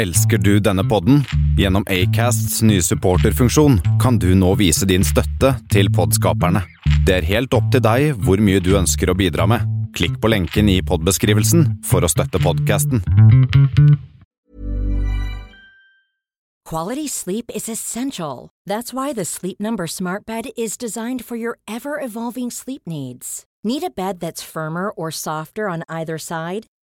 Elsker du denne podden? Gjennom Acasts nye supporterfunksjon kan du nå vise din støtte til podskaperne. Det er helt opp til deg hvor mye du ønsker å bidra med. Klikk på lenken i podbeskrivelsen for å støtte podkasten. Quality sleep is essential. That's why the Sleep Number Smart Bed is designed for your ever evolving sleep needs. Need a bed that's firmer or softer on either side?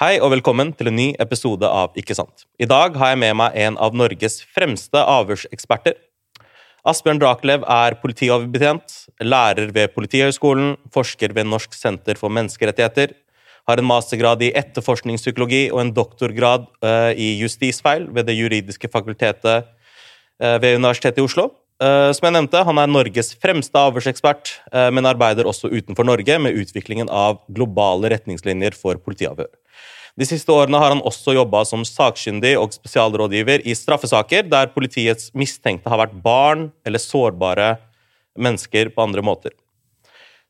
Hei og velkommen til en ny episode av Ikke sant. I dag har jeg med meg en av Norges fremste avhørseksperter. Asbjørn Drakelev er politioverbetjent, lærer ved Politihøgskolen, forsker ved Norsk senter for menneskerettigheter, har en mastergrad i etterforskningspsykologi og en doktorgrad uh, i justisfeil ved Det juridiske fakultetet uh, ved Universitetet i Oslo. Uh, som jeg nevnte, Han er Norges fremste avhørsekspert, uh, men arbeider også utenfor Norge med utviklingen av globale retningslinjer for politiavhør. De siste årene har han også jobba som sakkyndig og spesialrådgiver i straffesaker der politiets mistenkte har vært barn eller sårbare mennesker på andre måter.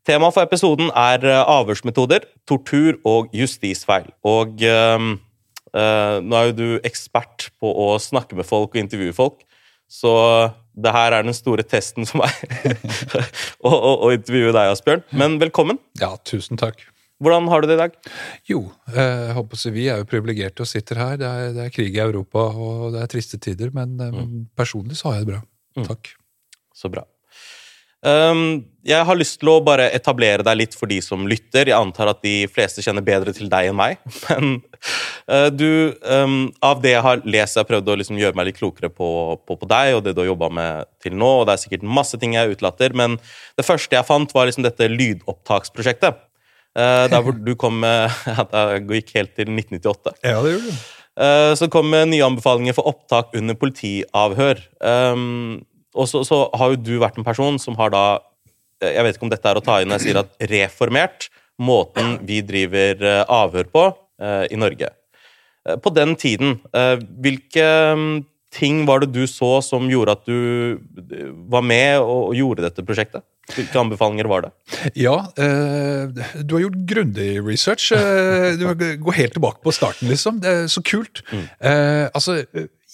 Temaet for episoden er uh, avhørsmetoder, tortur og justisfeil. Og nå er jo du ekspert på å snakke med folk og intervjue folk, så det her er den store testen for meg å, intervjue deg, Asbjørn. Men velkommen. Ja, tusen takk. Hvordan har du det i dag? Jo, eh, jeg håper Vi er jo privilegerte og sitter her. Det er, det er, krig i Europa og det er triste tider, men, eh, mm. personlig så har jeg det bra. Mm. Takk. Så bra. Um, jeg har lyst til å bare etablere deg litt for de som lytter. Jeg antar at de fleste kjenner bedre til deg enn meg. Men uh, du, um, av det jeg har lest, jeg har prøvd å liksom gjøre meg litt klokere på, på, på, deg og det du har jobba med til nå. og Det er sikkert masse ting jeg utelater, men det første jeg fant, var liksom dette lydopptaksprosjektet. Uh, der hvor du kom med Jeg gikk helt til 1998. Ja, det gjorde du. Uh, så kom med nye anbefalinger for opptak under politiavhør. Um, og så, så, har jo du vært en person som har da Jeg vet ikke om dette er å ta inn når jeg sier at reformert måten vi driver eh, avhør på uh, i Norge. På den tiden, hvilke um, ting var det du så som gjorde at du var med og, og gjorde dette prosjektet? Hvilke anbefalinger var det? Ja, du har gjort grundig research. du går helt tilbake på starten, liksom. Det er så kult. Mm. altså,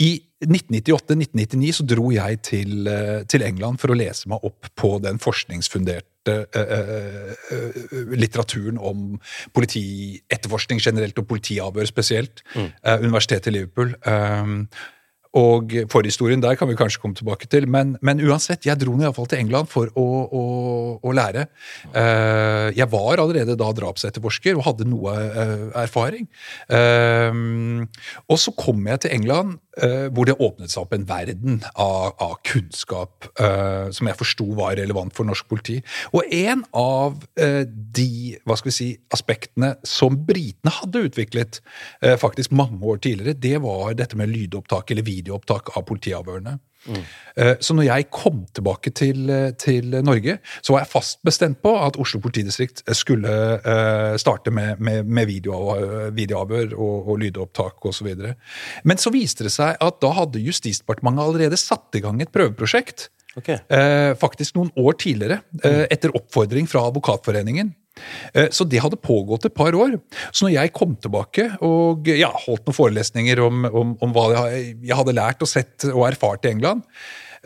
i 1998-1999 så dro jeg til, eh, til, England for å lese meg opp på den forskningsfunderte uh, uh, litteraturen om politietterforskning generelt og politiavhør spesielt. Mm. Uh, Universitetet i Liverpool. Um, og forhistorien der kan vi kanskje komme tilbake til. Men, men uansett, jeg dro iallfall til England for å, å, å lære. Uh, jeg var allerede da drapsetterforsker og hadde noe uh, erfaring. Uh, og så kom jeg til England hvor det åpnet seg opp en verden av, av kunnskap som jeg forsto var relevant for norsk politi. Og en av de hva skal vi si, aspektene som britene hadde utviklet faktisk mange år tidligere, det var dette med lydopptak eller video videoopptak av politiavhørene. Mm. Så når jeg kom tilbake til, til, Norge, så var jeg fast bestemt på at Oslo politidistrikt skulle starte med, med, med video, videoavhør og, og lydopptak osv. Men så viste det seg at da hadde Justisdepartementet allerede satt i gang et prøveprosjekt. Okay. Faktisk noen år tidligere, etter oppfordring fra Advokatforeningen. Eh, så det hadde pågått et par år. Så når jeg kom tilbake og ja, holdt noen forelesninger om, om, om hva jeg hadde lært og sett og erfart i England,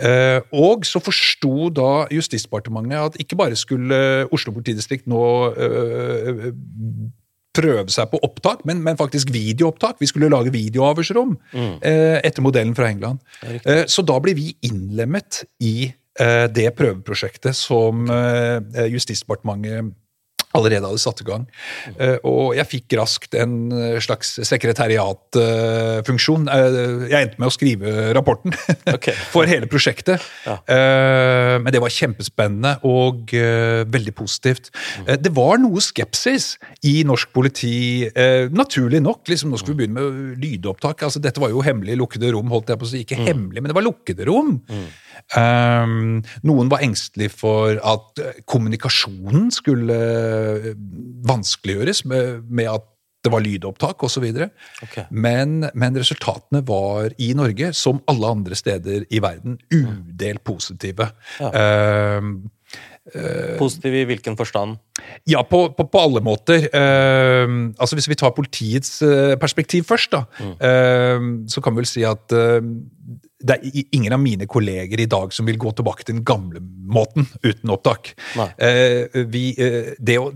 eh, og så forsto da Justisdepartementet at ikke bare skulle Oslo politidistrikt nå eh, prøve seg på opptak, men, men, faktisk videoopptak. Vi skulle lage videoavhørsrom mm. etter modellen fra England. Så da ble vi innlemmet i det prøveprosjektet som Justisdepartementet allerede hadde satt i gang. Eh, og jeg fikk raskt en eh, slags sekretariatfunksjon. Eh, jeg endte med å skrive rapporten okay. for hele prosjektet. Ja. Men det var kjempespennende og veldig positivt. Det var noe skepsis i norsk politi, naturlig nok. liksom Nå skal vi begynne med lydopptak. altså Dette var jo hemmelig lukkede rom, holdt jeg på å si. Ikke hemmelig, men det var lukkede rom. Um, noen var engstelig for at eh, kommunikasjonen skulle eh, vanskeliggjøres med, at det var lydopptak osv. Okay. Men, men resultatene var i Norge, som alle andre steder i verden, udelt positive. Um, Positiv i hvilken forstand? ja, på, på, på alle måter. Eh, altså Hvis vi tar politiets perspektiv først, da, eh, så kan vi vel si at det er ingen av mine kolleger i dag som vil gå tilbake til den gamle måten uten opptak. Eh, vi, eh, det å,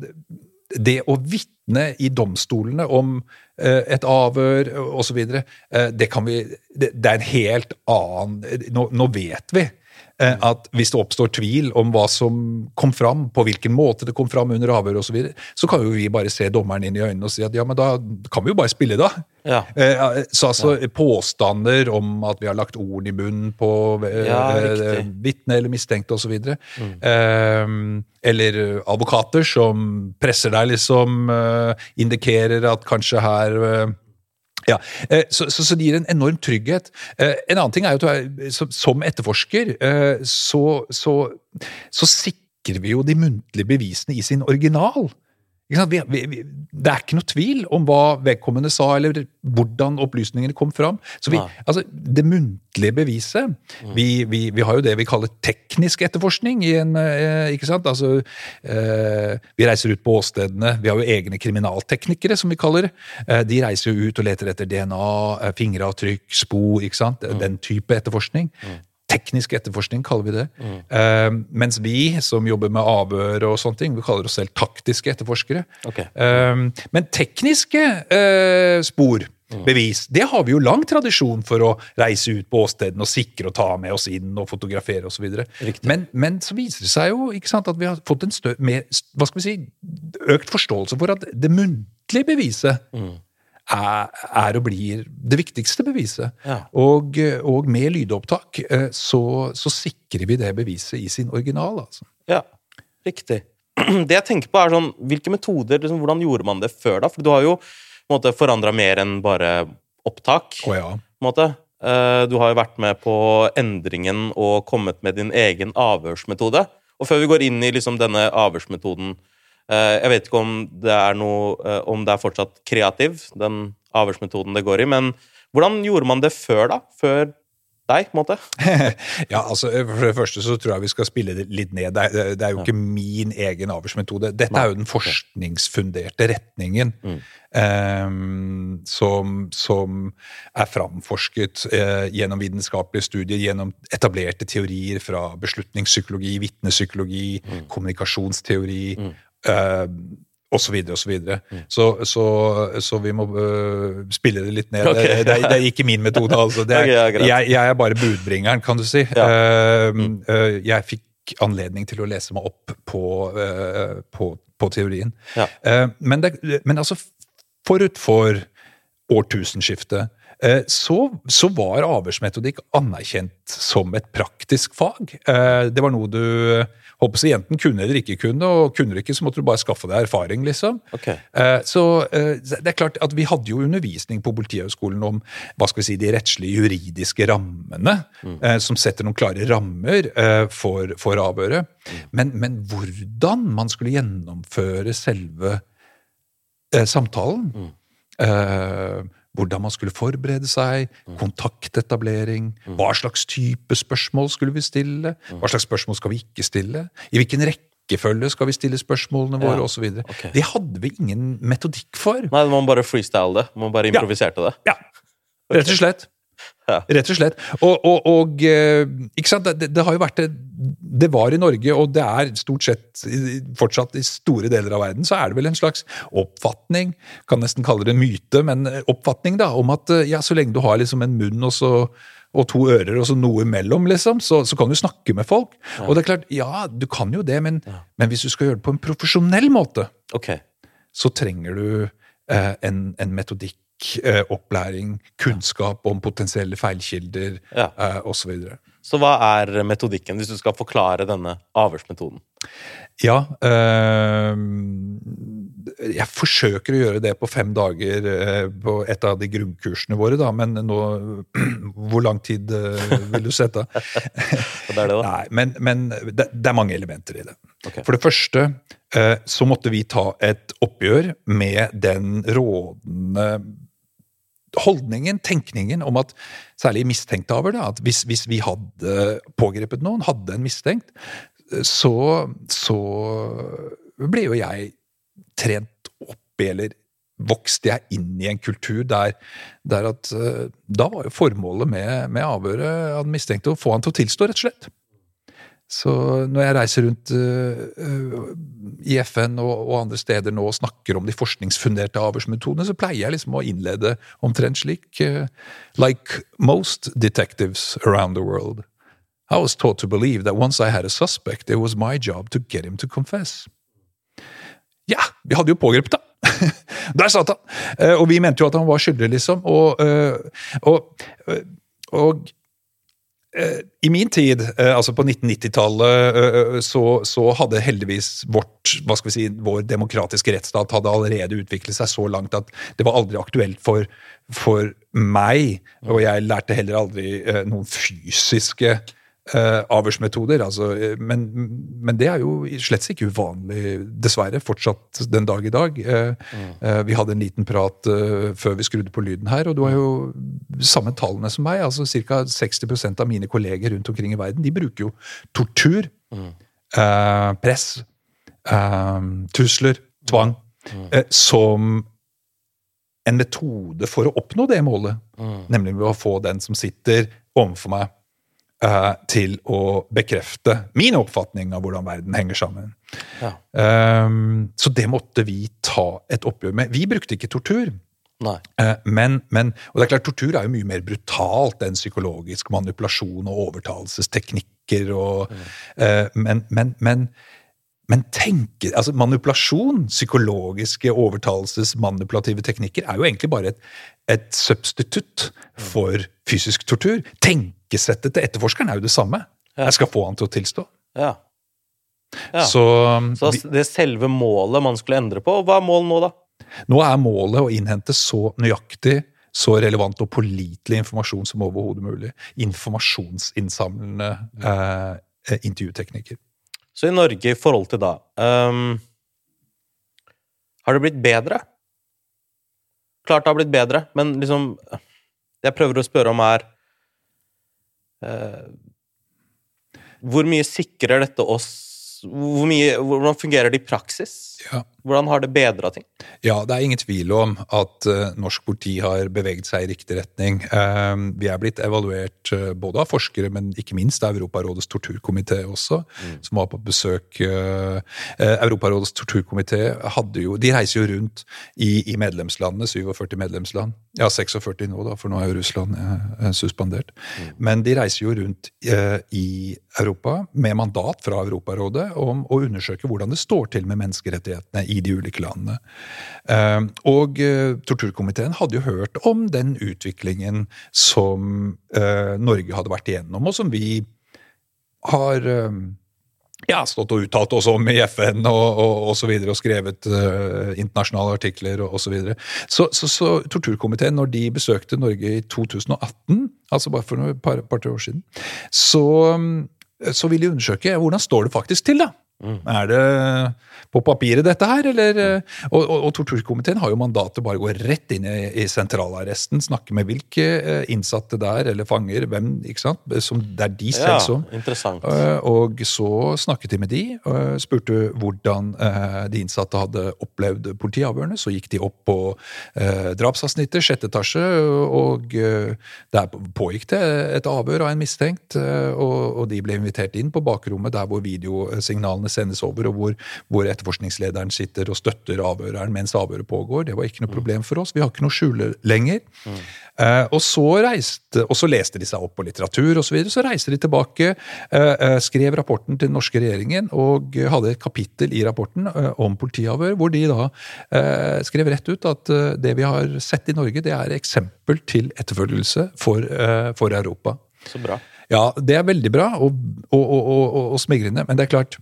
det å vitne i domstolene om eh, et avhør osv., eh, det kan vi det, det er en helt annen Nå, nå vet vi eh, at hvis det oppstår tvil om hva som kom fram, på hvilken måte det kom fram under avhøret osv., så, videre, så kan jo vi bare se dommeren inn i øynene og si at ja, men da kan vi jo bare spille, da. Ja. Eh, så altså påstander om at vi har lagt ord i munnen på eh, Ja, eh, vitne eller mistenkte osv. Mm. eller advokater som presser deg, liksom eh, indikerer at kanskje her eh, ja, eh, så, så, så det gir en enorm trygghet. Eh, En annen ting er jo at som, etterforsker, eh, så, så sikrer vi jo de muntlige bevisene i sin original. Vi, vi, det er ikke noe tvil om hva vedkommende sa, eller hvordan opplysningene kom fram. Så vi, altså, det muntlige beviset vi, vi, vi har jo det vi kaller teknisk etterforskning. I en, eh, ikke sant? Altså, eh, vi reiser ut på åstedene. Vi har jo egne kriminalteknikere, som vi kaller det. Eh, de reiser jo ut og leter etter DNA, fingeravtrykk, spor. ikke sant? Den type etterforskning. Teknisk etterforskning kaller vi det. Eh, mens vi som jobber med avhør og sånne ting, vi kaller oss selv taktiske etterforskere. Okay. Uh, men tekniske uh, spor, bevis, det har vi jo lang tradisjon for å reise ut på åstedene og sikre og ta med oss inn og fotografere osv. så Men, men så viser det seg jo sant, at vi har fått en stø mer, hva skal vi si, økt forståelse for at det muntlige beviset er, er og blir det viktigste beviset. Ja. Og, og med lydopptak eh, så, så sikrer vi det beviset i sin original. altså. Ja, riktig. Det jeg tenker på er sånn, Hvilke metoder, liksom, hvordan gjorde man det før, da? For du har jo forandra mer enn bare opptak. Oh, ja. på en måte. Eh, Du har jo vært med på endringen og kommet med din egen avhørsmetode. Og før vi går inn i liksom denne avhørsmetoden Jeg vet ikke om det er noe eh, Om det er fortsatt kreativ, den avhørsmetoden det går i, men hvordan gjorde man det før, da? Før deg, på en måte? ja, altså For det første så tror jeg vi skal spille det litt ned. Det er, det er jo ikke min egen avhørsmetode. Dette er jo den forskningsfunderte retningen ehm, som, som er framforsket eh, gjennom vitenskapelige studier, gjennom etablerte teorier fra beslutningspsykologi, vitnepsykologi, kommunikasjonsteori. Eh, og så videre og så videre. Så, så, så vi må uh, spille det litt ned. Okay. det, det, er, det er ikke min metode, altså. Det er, okay, jeg, jeg er bare budbringeren, kan du si. Ja. Eh, uh, jeg fikk anledning til å lese meg opp på, på, på teorien. Ja. Men, det, men altså, forut for årtusenskiftet så, så var avhørsmetodikk anerkjent som et praktisk fag. Det var noe du håper så enten kunne eller ikke kunne, og kunne du ikke, så måtte du bare skaffe deg erfaring, liksom. Ok. Eh, Så eh, det er klart at vi hadde jo undervisning på Politihøgskolen om hva skal vi si, de rettslige juridiske rammene, mm. som setter noen klare rammer eh, for, for avhøret. Men, men hvordan man skulle gjennomføre selve eh, samtalen eh, hvordan man skulle forberede seg, kontaktetablering, hva slags type spørsmål skulle vi stille, hva slags spørsmål skal vi ikke stille, i hvilken rekkefølge skal vi stille spørsmålene våre, Ja, osv. Okay. Det hadde vi ingen metodikk for. Nei, man bare freestyle det. Man bare improviserte det. Ja, rett og slett. Ja. Rett og slett. Og, og, og eh, ikke sant? Det, det har jo vært det, det var i Norge, og det er stort sett fortsatt i store deler av verden, så er det vel en slags oppfatning, kan nesten kalle det en myte, men oppfatning da, om at eh, ja, så lenge du har liksom en munn og, så, og to ører og så noe imellom, liksom, så, så kan du snakke med folk. Og det er klart, ja, du kan jo det, men, men hvis du skal gjøre det på en profesjonell måte, okay. så trenger du eh, en, en metodikk, eh, opplæring, kunnskap om potensielle feilkilder Ja. eh, osv. Så hva er metodikken, hvis du skal forklare denne avhørsmetoden? Ja øh, Jeg forsøker å gjøre det på fem dager eh, på et av de grunnkursene våre, da, men nå Hvor lang tid eh, vil du sette? Det er det, da? Nei, men, men det, det er mange elementer i det. Okay. For det første eh, så måtte vi ta et oppgjør med den rådende holdningen, tenkningen, om at særlig mistenkte avhør, at hvis, hvis vi hadde pågrepet noen, hadde en mistenkt, så, så ble jo jeg trent opp eller vokste jeg inn i en kultur der, der at eh, Da var jo formålet med, med avhøret av den mistenkte å få han til å tilstå, rett og slett. Så når jeg reiser rundt uh, i FN og, og andre steder nå og snakker om de forskningsfunderte avhørsmetodene, så pleier jeg liksom å innlede omtrent slik uh, Like most detectives around the world, I was taught to believe that once I had a suspect, it was my job to get him to confess. Ja, vi hadde jo pågrepet da! Der satt han! Uh, og vi mente jo at han var skyldig, liksom. Og, og, og i min tid, eh, altså på 1990-tallet, eh, så, så hadde heldigvis vårt, hva skal vi si, vår demokratiske rettsstat hadde allerede utviklet seg så langt at det var aldri aktuelt for, for meg, og jeg lærte heller aldri eh, noen fysiske eh, avhørsmetoder. Altså, eh, men, men det er jo slett ikke uvanlig, dessverre, fortsatt den dag i dag. Uh, mm. uh, vi hadde en liten prat før vi skrudde på lyden her, og du har jo samme tallene som meg. altså Ca. 60% av mine kolleger rundt omkring i verden de bruker jo tortur, eh, press, trusler, tvang, eh, som en metode for å oppnå det målet. Nemlig ved å få den som sitter overfor meg, eh, til å bekrefte min oppfatning av hvordan verden henger sammen. Ja. Um, så det måtte vi ta et oppgjør med. Vi brukte ikke tortur. Nei. eh, Men, men, og det er klart, tortur er jo mye mer brutalt enn psykologisk manipulasjon og overtalelsesteknikker. Og, eh, men, men, men, men tenke, altså manipulasjon, psykologiske overtalelsesmanipulative teknikker, er jo egentlig bare et, et substitutt for fysisk tortur. Tenkesettet til etterforskeren er jo det samme. Ja. Jeg skal få han til å tilstå. Ja. Ja. Så, Så det selve målet man skulle endre på. Hva er målet nå, da? nå er målet å innhente så nøyaktig, så relevant og pålitelig informasjon som overhodet mulig. Informasjonsinnsamlende eh, intervjuteknikker. Så i Norge i forhold til da um, Har det blitt bedre? Klart det har blitt bedre, men liksom Det jeg prøver å spørre om, er Hvor mye sikrer dette oss hvor mye, Hvordan fungerer det i praksis? Ja. Hvordan har det bedra ting? Ja, det er ingen tvil om at uh, norsk politi har beveget seg i riktig retning. Uh, vi er blitt evaluert uh, både av forskere, men ikke minst av Europarådets torturkomité også, som var på besøk. Europarådets torturkomité De reiser jo rundt i, i medlemslandene, 47 medlemsland. Ja, 46 nå, da, for nå er jo Russland suspendert. Men de reiser jo rundt i Europa med mandat fra Europarådet om å undersøke hvordan det står til med menneskerettighetene i de ulike landene. Eh, og eh, torturkomiteen hadde jo hørt om den utviklingen som eh, Norge hadde vært igjennom, og som vi har eh, ja, stått og uttalt oss om i FN og, og, og så videre, og skrevet uh, internasjonale artikler og, osv. så videre. Så, så, så torturkomiteen, når de besøkte Norge i 2018, altså bare for et par, par år siden, så, så ville de undersøke hvordan står det faktisk til, da. Er det på papiret, dette her, eller eh, Og, og, og torturkomiteen har jo mandat til bare å gå rett inn i, i sentralarresten, snakke med hvilke eh, innsatte der, eller fanger, hvem, ikke sant, som det er de selv som. interessant. Eh, Og så snakket de med de, og spurte hvordan de innsatte hadde opplevd politiavhørene. Så gikk de opp på drapsavsnittet, sjette etasje, og der pågikk det et avhør av en mistenkt. Og, og de ble invitert inn på bakrommet der hvor videosignalene sendes over, og hvor, hvor etterforskningslederen sitter og støtter avhøreren mens avhøret pågår. Det var ikke noe problem for oss. Vi har ikke noe skjule lenger. Eh, og så reiste, og så leste de seg opp på litteratur osv. Så, videre. så reiste de tilbake, uh, skrev rapporten til den norske regjeringen og hadde et kapittel i rapporten uh, om politiavhør, hvor de da skrev rett ut at det vi har sett i Norge, det er eksempel til etterfølgelse for, for Europa. Så bra. Ja, det er veldig bra og, og, og, og, smigrende, men det er klart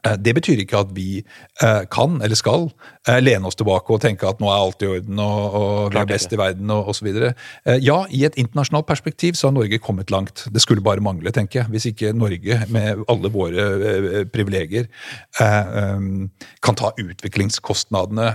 det betyr ikke at vi eh, kan eller skal eh, lene oss tilbake og tenke at nå er alt i orden og, og vi er best i verden og osv. Ja, i et internasjonalt perspektiv så har Norge kommet langt. Det skulle bare mangle, tenker jeg. Hvis ikke Norge, med alle våre eh, privilegier, eh, kan ta utviklingskostnadene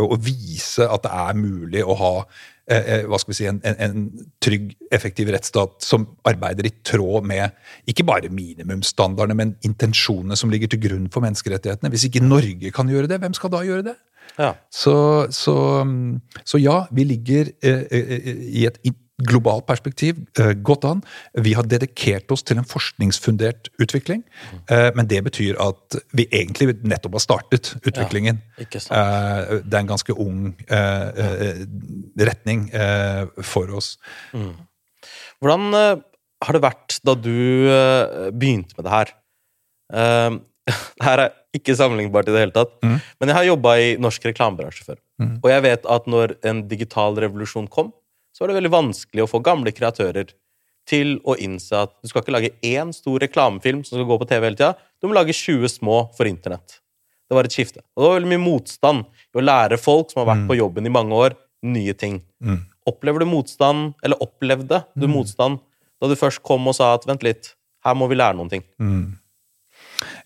og vise at det er mulig å ha eh, eh, hva skal vi si, en, en, en trygg, effektiv rettsstat som arbeider i tråd med ikke bare minimumsstandardene, men intensjonene som ligger til grunn for menneskerettighetene. Hvis ikke Norge kan gjøre det, hvem skal da gjøre det? Ja. Så, så, mm, så ja, vi ligger eh, eh, i et globalt perspektiv eh, godt an. Vi har dedikert oss til en forskningsfundert utvikling, eh, men det betyr at vi egentlig nettopp har startet utviklingen. sant. Eh, det er en ganske ung retning eh, for oss. Hvordan eh, har det vært da du begynte med det her? Eh, det her er ikke sammenlignbart i det hele tatt, Mm. men jeg har jobba i norsk reklamebransje før. Mm. Og jeg vet at når en digital revolusjon kom, så var det veldig vanskelig å få gamle kreatører til å innse at du skal ikke lage én stor reklamefilm som skal gå på TV hele tida. Du må lage 20 små for internett. Det var et skifte. Og det var veldig mye motstand i å lære folk som har vært på jobben i mange år, nye ting. Mm. Opplever du motstand, eller opplevde du motstand da du først kom og sa at vent litt, her må vi lære noen ting?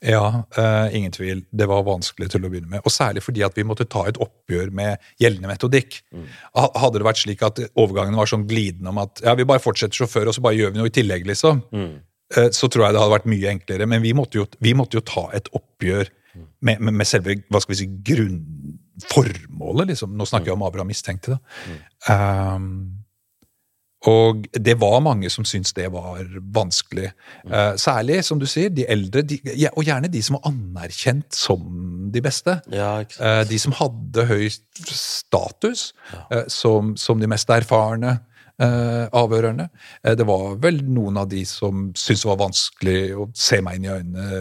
Ja, uh, ingen tvil. Det var vanskelig til å begynne med. Og særlig fordi at vi måtte ta et oppgjør med gjeldende metodikk. Mm. Hadde det vært slik at overgangen var sånn glidende om at ja, vi bare fortsetter sjåfør, og så bare gjør vi noe i tillegg, liksom, eh, så tror jeg det hadde vært mye enklere. Men vi måtte jo, vi måtte jo ta et oppgjør med, med, med selve hva skal vi si, grunnformålet, liksom. Nå snakker jeg om Abraham mistenkte, da. Um, og det var mange som syntes det var vanskelig. Uh, særlig, som du sier, de eldre, de, og gjerne de som var anerkjent som de beste. Ja, uh. De som hadde høy status, uh, som, som de mest erfarne avhørerne. Det var vel noen av de som syntes det var vanskelig å se meg inn i øynene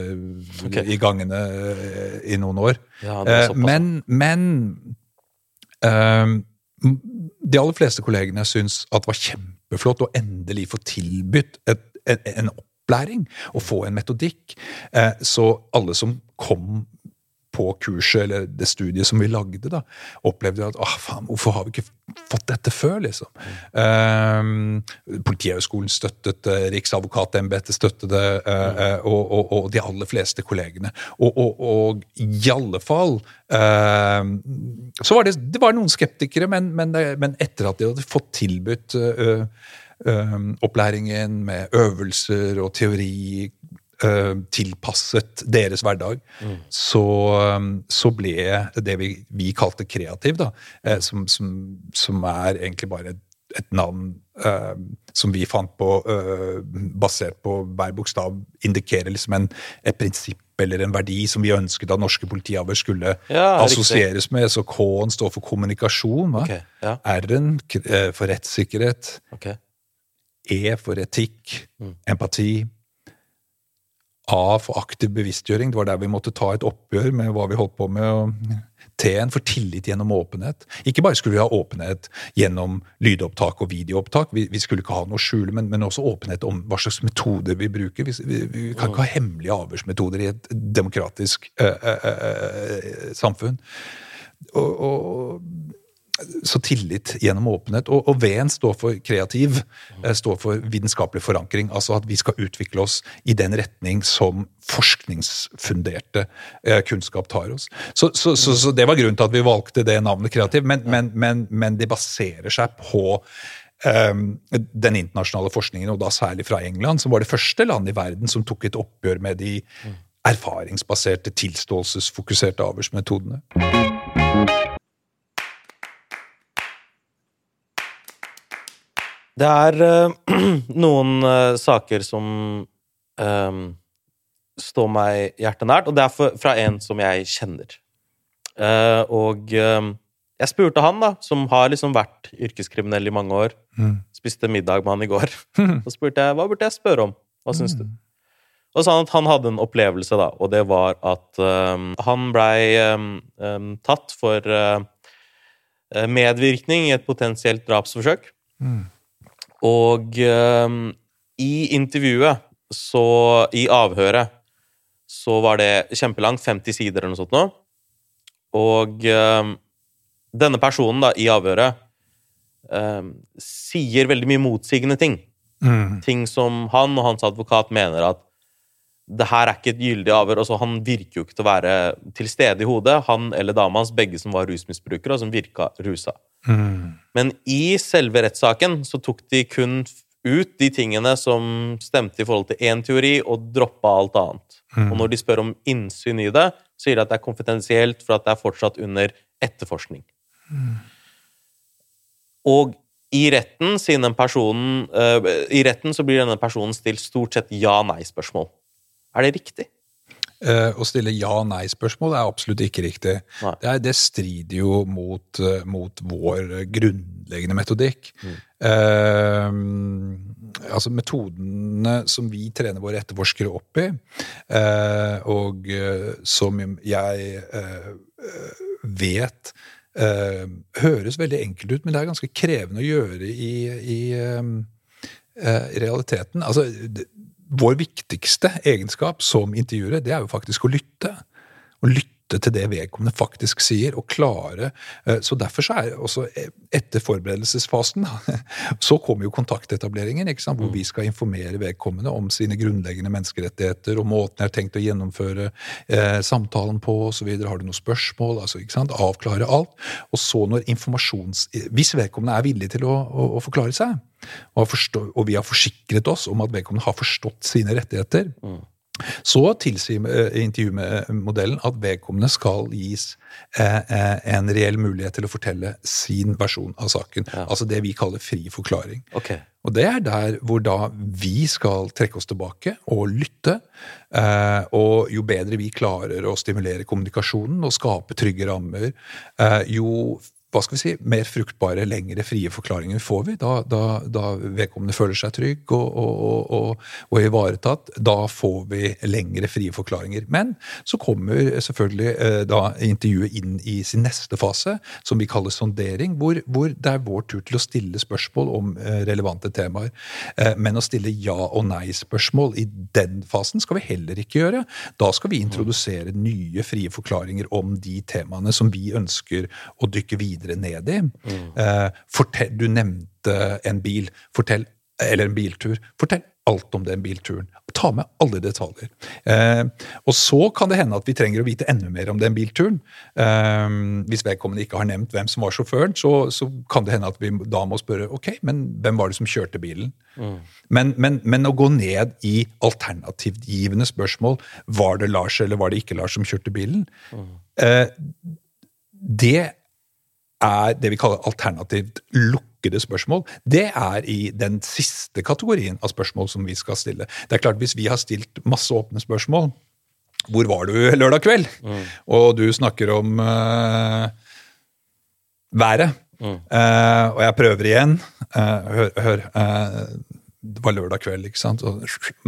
okay. I gangene i noen år. Ja, men men de aller fleste kollegene syns at det var kjempeflott å endelig få tilbudt et, en, en opplæring og få en metodikk. Eh, så alle som kom på kurset eller det studiet som vi lagde, da, opplevde at åh, faen, hvorfor har vi ikke fått dette før, liksom? Um, Politihøgskolen støttet det, Riksadvokatembetet støttet det, eh, mm. og, og, og de aller fleste kollegene. Og, og, i alle fall eh, Så var det, det var noen skeptikere, men, men, men etter at de hadde fått tilbudt eh, opplæringen med øvelser og teori tilpasset deres hverdag, så, eh, så ble det vi, vi kalte kreativ, da, eh, som, som, som er egentlig bare et, et navn eh, som vi fant på, eh, basert på hver bokstav, indikerer liksom en, et prinsipp eller en verdi som vi ønsket at norske politiavhør skulle Ja, assosieres med. Så K-en står for kommunikasjon, okay, ja. R-en eh, for rettssikkerhet, okay. E for etikk, Mm. empati. A for aktiv bevisstgjøring, det var der vi måtte ta et oppgjør med hva vi holdt på med. og T-en for tillit gjennom åpenhet. Ikke bare skulle vi ha åpenhet gjennom lydopptak og videoopptak, vi, vi skulle ikke ha noe å skjule, men, men også åpenhet om hva slags metoder vi bruker. Vi, vi, vi kan ikke ha hemmelige avhørsmetoder i et demokratisk øh, øh, øh, samfunn. Og, og, så tillit gjennom åpenhet. Og, og V-en står for kreativ, eh, står for vitenskapelig forankring. Altså at vi skal utvikle oss i den retning som forskningsfunderte eh, kunnskap tar oss. Så, så, så, så det var grunnen til at vi valgte det navnet kreativ, men, men, men, men det baserer seg på eh, den internasjonale forskningen, og da særlig fra England, som var det første landet i verden som tok et oppgjør med de erfaringsbaserte, tilståelsesfokuserte avhørsmetodene. Det er uh, noen uh, saker som um, står meg hjertet nært, og det er for, fra en som jeg kjenner. Uh, og jeg spurte han, da, som har liksom vært yrkeskriminell i mange år, Mm. spiste middag med han i går, så spurte jeg hva burde jeg spørre om. Hva syns du? Og sa han at han hadde en opplevelse, da, og det var at eh, han blei eh, um, tatt for eh, medvirkning i et potensielt drapsforsøk. Og eh, i intervjuet, så I avhøret, så var det kjempelangt, 50 sider eller noe sånt nå. Og eh, denne personen da, i avhøret eh, sier veldig mye motsigende ting. Mm. Ting som han og hans advokat mener at det her er ikke et gyldig avhør. Altså, han virker jo ikke til å være til stede i hodet. Han eller dama hans, begge som var rusmisbrukere, og som virka rusa. Mm. Men i selve rettssaken så tok de kun ut de tingene som stemte i forhold til én teori, og droppa alt annet. Mm. Og når de spør om innsyn i det, så sier de at det er konfidensielt, for at det er fortsatt under etterforskning. Og i retten, personen, uh, i retten så blir denne personen stilt stort sett ja-nei-spørsmål. Er det riktig? Eh, å stille ja-nei-spørsmål er absolutt ikke riktig. Det, er, det strider jo mot, eh, mot vår grunnleggende metodikk. Eh, altså metodene som vi trener våre etterforskere opp i, eh, og eh, som jeg eh, vet høres veldig enkelt ut, men det er ganske krevende å gjøre i, i, i realiteten. Altså, vår viktigste egenskap som intervjuere, det er jo faktisk å lytte. Å lytte til det vedkommende faktisk sier, og klare eh, Så derfor så er også eh, etter forberedelsesfasen så kommer jo kontaktetableringen, hvor vi skal informere vedkommende om sine grunnleggende menneskerettigheter og måten jeg har tenkt å gjennomføre eh, samtalen på osv. Har du noen spørsmål? altså Avklare alt. Og så når informasjons... Hvis vedkommende er villig til å, å, å forklare seg, og, forstå, og vi har forsikret oss om at vedkommende har forstått sine rettigheter, så tilsier eh, intervjumodellen at vedkommende skal gis eh, eh, en reell mulighet til å fortelle sin versjon av saken. Altså det vi kaller fri forklaring. Okay. Og det er der hvor da vi skal trekke oss tilbake og lytte. Eh, og jo bedre vi klarer å stimulere kommunikasjonen og skape trygge rammer, eh, jo hva skal vi si, mer fruktbare, lengre, frie forklaringer får vi. Da, da, da vedkommende føler seg trygg og, og, og, og, ivaretatt. Da får vi lengre, frie forklaringer. Men så kommer selvfølgelig eh, da intervjuet inn i sin neste fase, som vi kaller sondering, hvor, hvor det er vår tur til å stille spørsmål om eh, relevante temaer. Eh, men å stille ja- og nei-spørsmål i den fasen skal vi heller ikke gjøre. Da skal vi introdusere nye frie forklaringer om de temaene som vi ønsker å dykke videre ned i. Eh, fortell, du nevnte en bil. Fortell, eller en biltur. Fortell alt om den bilturen. Ta med alle detaljer. Eh, og så kan det hende at vi trenger å vite enda mer om den bilturen. Eh, hvis vedkommende ikke har nevnt hvem som var sjåføren, så, så kan det hende at vi da må spørre ok, men hvem var det som kjørte bilen. Men, men, men å gå ned i alternativgivende spørsmål var det Lars eller var det ikke Lars som kjørte bilen, eh, det er det vi kaller alternativt lukkede spørsmål. Det er i den siste kategorien av spørsmål som vi skal stille. Det er klart, Hvis vi har stilt masse åpne spørsmål Hvor var du lørdag kveld? Og du snakker om uh, været. Eh, og jeg prøver igjen. Uh, hør, hør det var lørdag kveld, ikke sant?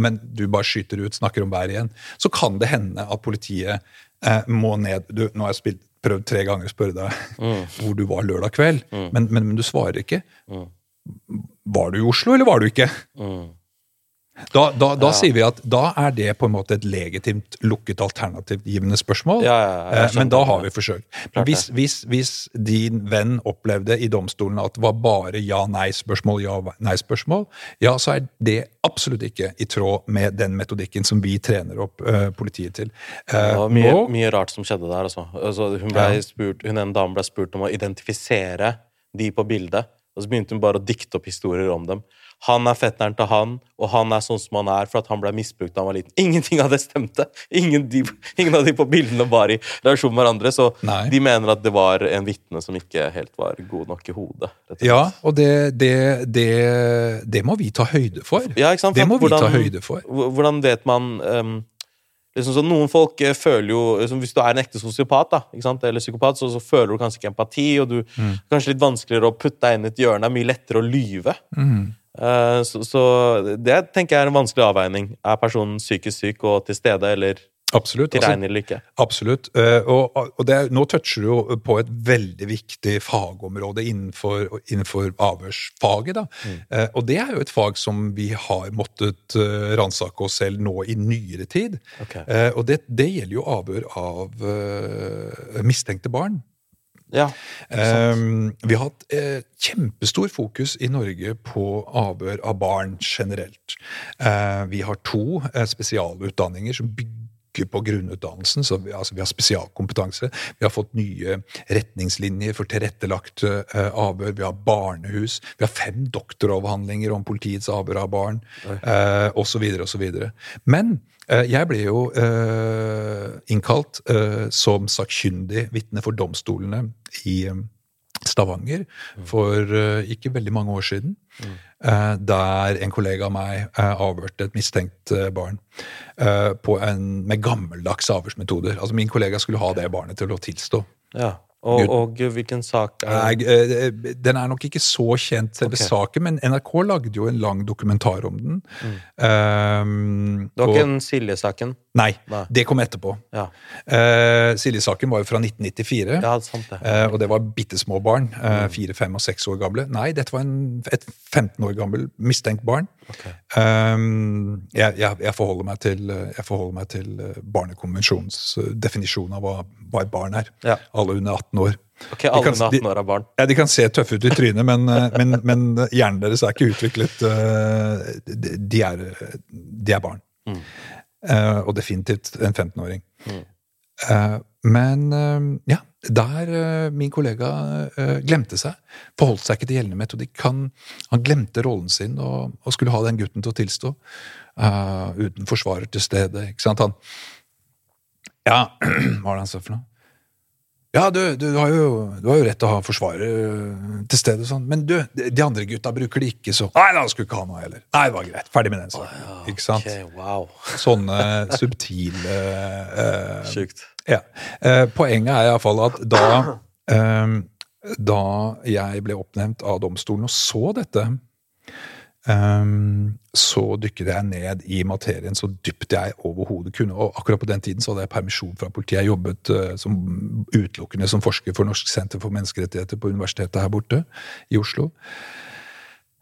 Men du bare skyter ut, snakker om været igjen. Så kan det hende at politiet eh, må ned du, Nå har jeg spilt, prøvd tre ganger å spørre deg hvor du var lørdag kveld, men, men, men du svarer ikke. Var du i Oslo, eller var du ikke? Da, da, da sier vi at da er det på en måte et legitimt lukket alternativgivende spørsmål. Ja, ja, ja, Eh, men da har vi forsøkt. Men hvis, hvis, hvis din venn opplevde i domstolen at det var bare ja-nei-spørsmål, ja-nei-spørsmål, ja, så er det absolutt ikke i tråd med den metodikken som vi trener opp uh, politiet til. Uh, Det var mye, nå- mye rart som skjedde der. Altså. Altså, hun, Ja. spurt, hun en dame ble spurt om å identifisere de på bildet, og så begynte hun bare å dikte opp historier om dem. Han er fetteren til han, og han er sånn som han er for at han ble misbrukt da han var liten. Ingenting av det stemte! Ingen, de, ingen av de på bildene var i relasjon med hverandre, så Nei. de mener at det var en vitne som ikke helt var god nok i hodet. og. Ja, og det, det, det, det må vi ta høyde for. Ja, ikke sant? Det må må vi ta høyde for. Hvordan vet man um, liksom, så Noen folk eh, føler jo liksom, Hvis du er en ekte sosiopat da, eller psykopat, så, så føler du kanskje ikke empati, og du Mm. kanskje litt vanskeligere å putte deg inn i et hjørne. Det er mye lettere å lyve. Mm. Eh, så, så det tenker jeg er en vanskelig avveining. Er personen psykisk syk og til stede, eller Absolutt. altså-? Absolutt. Eh, Og, og det, nå toucher du jo på et veldig viktig fagområde innenfor, innenfor avhørsfaget. Da. Mm. Og det er jo et fag som vi har måttet ransake oss selv nå i nyere tid. Ok. Eh, Og det, det gjelder jo avhør av eh, mistenkte barn. Ja. Um, vi har hatt eh, kjempestor fokus i Norge på avhør av barn generelt. Eh, vi har to eh, spesialutdanninger som bygger på grunnutdannelsen. så vi, altså, vi har spesialkompetanse. Vi har fått nye retningslinjer for tilrettelagt eh, avhør. Vi har barnehus. Vi har fem doktoravhandlinger om politiets avhør av barn, eh, osv. osv. Men jeg ble jo eh, innkalt eh, som sakkyndig vitne for domstolene i eh, Stavanger for eh, ikke veldig mange år siden. eh, der en kollega av meg eh, avhørte et mistenkt eh, barn eh, på en, med gammeldags avhørsmetoder. Altså Min kollega skulle ha det barnet til å tilstå. ja. Og, og hvilken sak er Nei, eh, Den er nok ikke så kjent, selve okay. saken, men NRK lagde jo en lang dokumentar om den. Um, Det var og- ikke den Silje-saken? Nei, Nei. det kom etterpå. Ja. Uh, Silje-saken var jo fra 1994. ja, sant det. Uh, og det var bitte små barn. eh, Fire, fem og seks år gamle. Nei, dette var en, et 15 år gammel mistenkt barn. Ok. Um, jeg, jeg, jeg forholder meg til, jeg forholder meg til eh, Barnekonvensjonens eh, definisjon av hva, hva et barn er. Ja. Alle under 18 år. Ok, Alle kan- under 18 år er barn. Ja, De kan se tøffe ut i trynet, men, eh, men, men hjernen deres er ikke utviklet de, de, er, de er barn. Mm. Og definitivt en 15-åring. Eh, men ja, der eh, min kollega eh, glemte seg, forholdt seg ikke til gjeldende metodikk. Han, han glemte rollen sin og, og skulle ha den gutten til å tilstå. Uh, uten forsvarer til stede. ikke sant? Han Ja, hva var det han sa for noe? Ja, du, du, har jo, du har jo rett til å ha forsvarer til stede, sånn. men du, de andre gutta bruker det ikke, så Nei, da skulle ikke ha noe heller. Nei, det var greit. Ferdig med den saken. ikke sant? Okay, wow. Sånne subtile uh, Sjukt. Ja. Eh, poenget er iallfall at da eh, Da jeg ble oppnevnt av domstolen og så dette, eh, så dykket jeg ned i materien så dypt jeg overhodet kunne. Og akkurat på den tiden så hadde jeg permisjon fra politiet. Jeg jobbet eh, som, utelukkende som forsker for Norsk senter for menneskerettigheter på universitetet her borte i Oslo.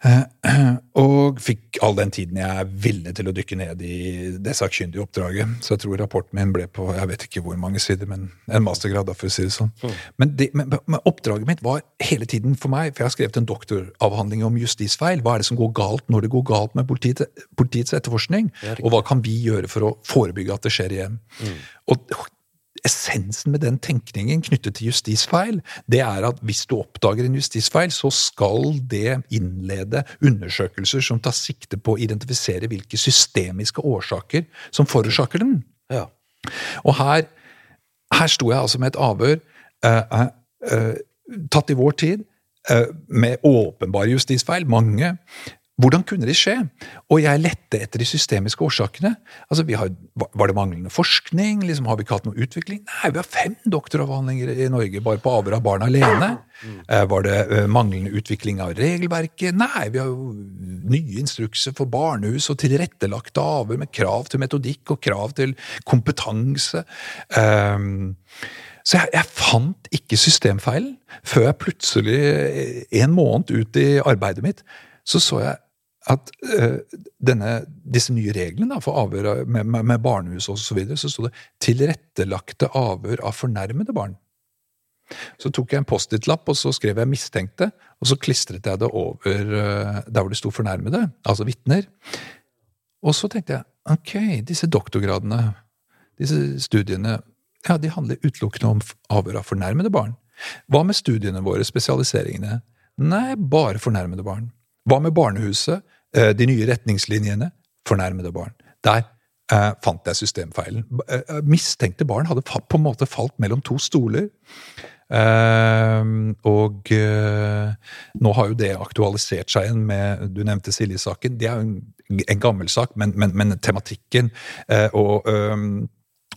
Eh, Og fikk all den tiden jeg ville til å dykke ned i det sakkyndige oppdraget. Så jeg tror rapporten min ble på jeg vet ikke hvor mange sider, men en mastergrad. da, for å si det sånn. Men, det, men, men oppdraget mitt var hele tiden for meg, for jeg har skrevet en doktoravhandling om justisfeil. Hva er det som går galt når det går galt med politiet, politiets etterforskning? Og hva kan vi gjøre for å forebygge at det skjer igjen? Og essensen med den tenkningen knyttet til justisfeil, det er at hvis du oppdager en justisfeil, så skal det innlede undersøkelser som tar sikte på å identifisere hvilke systemiske årsaker som forårsaker den. Ja. Og her, her sto jeg altså med et avhør eh, eh, tatt i vår tid, eh, med åpenbare justisfeil, mange. Hvordan kunne det skje? Og jeg lette etter de systemiske årsakene. Altså, har, Var det manglende forskning? Liksom, har vi ikke hatt noe utvikling? Nei, vi har fem doktoravhandlinger i Norge bare på avhør av barn alene. Mm. var det eh, manglende utvikling av regelverket? Nei, vi har jo nye instrukser for barnehus og tilrettelagte avhør med krav til metodikk og krav til kompetanse. Um, så jeg, jeg fant ikke systemfeilen før jeg plutselig, en måned ut i arbeidet mitt, så så jeg at uh, denne, disse nye reglene da, for avhør av- med, med, med barnehus og så videre, så sto det 'tilrettelagte avhør av fornærmede barn'. Så tok jeg en Post-It-lapp og så skrev jeg 'mistenkte', og så klistret jeg det over uh, der hvor det sto 'fornærmede', altså vitner. Og så tenkte jeg ok, disse doktorgradene, disse studiene, ja, de handler utelukkende om avhør av fornærmede barn. Hva med studiene våre, spesialiseringene? Nei, bare fornærmede barn. Hva med barnehuset, eh, de nye retningslinjene? Fornærmede barn. Der eh, fant jeg systemfeilen. Eh, Mistenkte barn hadde på en måte falt mellom to stoler. Eh, og eh, nå har jo det aktualisert seg igjen med Du nevnte Silje-saken. Det er jo en, en gammel sak, men, men, men tematikken eh, og eh,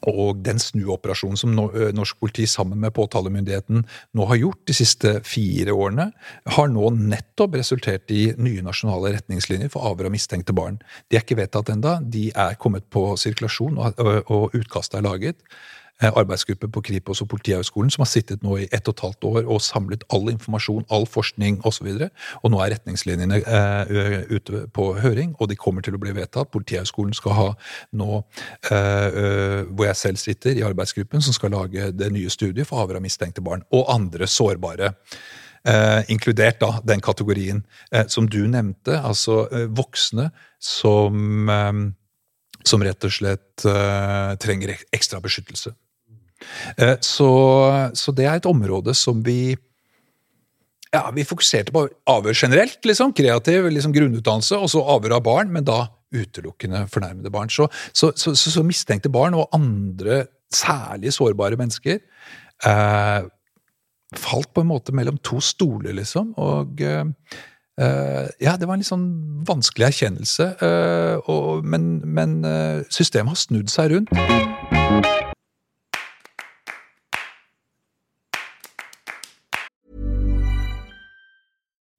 Og den snuoperasjonen som norsk politi sammen med påtalemyndigheten nå har gjort de siste fire årene, har nå nettopp resultert i nye nasjonale retningslinjer for avhør av mistenkte barn. De er ikke vedtatt enda, de er kommet på sirkulasjon, og utkastet er laget. Eh, arbeidsgruppe på Kripos og Politihøgskolen som har sittet nå i ett og et halvt år og samlet all informasjon, all forskning osv. Og, så og nå er retningslinjene eh, ute på høring, og de kommer til å bli vedtatt. Politihøgskolen skal ha nå, uh, uh, hvor jeg selv sitter i arbeidsgruppen, som skal lage det nye studiet for avhør av mistenkte barn. Og andre sårbare. inkludert da den kategorien som du nevnte, altså voksne som som rett og slett trenger ekstra beskyttelse. Eh, så, så, det er et område som vi ja, Vi fokuserte på avhør generelt, liksom, kreativ liksom grunnutdannelse, og så avhør av barn, men da utelukkende fornærmede barn. Så, så, så mistenkte barn og andre særlig sårbare mennesker eh, falt på en måte mellom to stoler, liksom. Og eh, ja, det var en litt sånn vanskelig erkjennelse, eh, og, men, men eh, systemet har snudd seg rundt.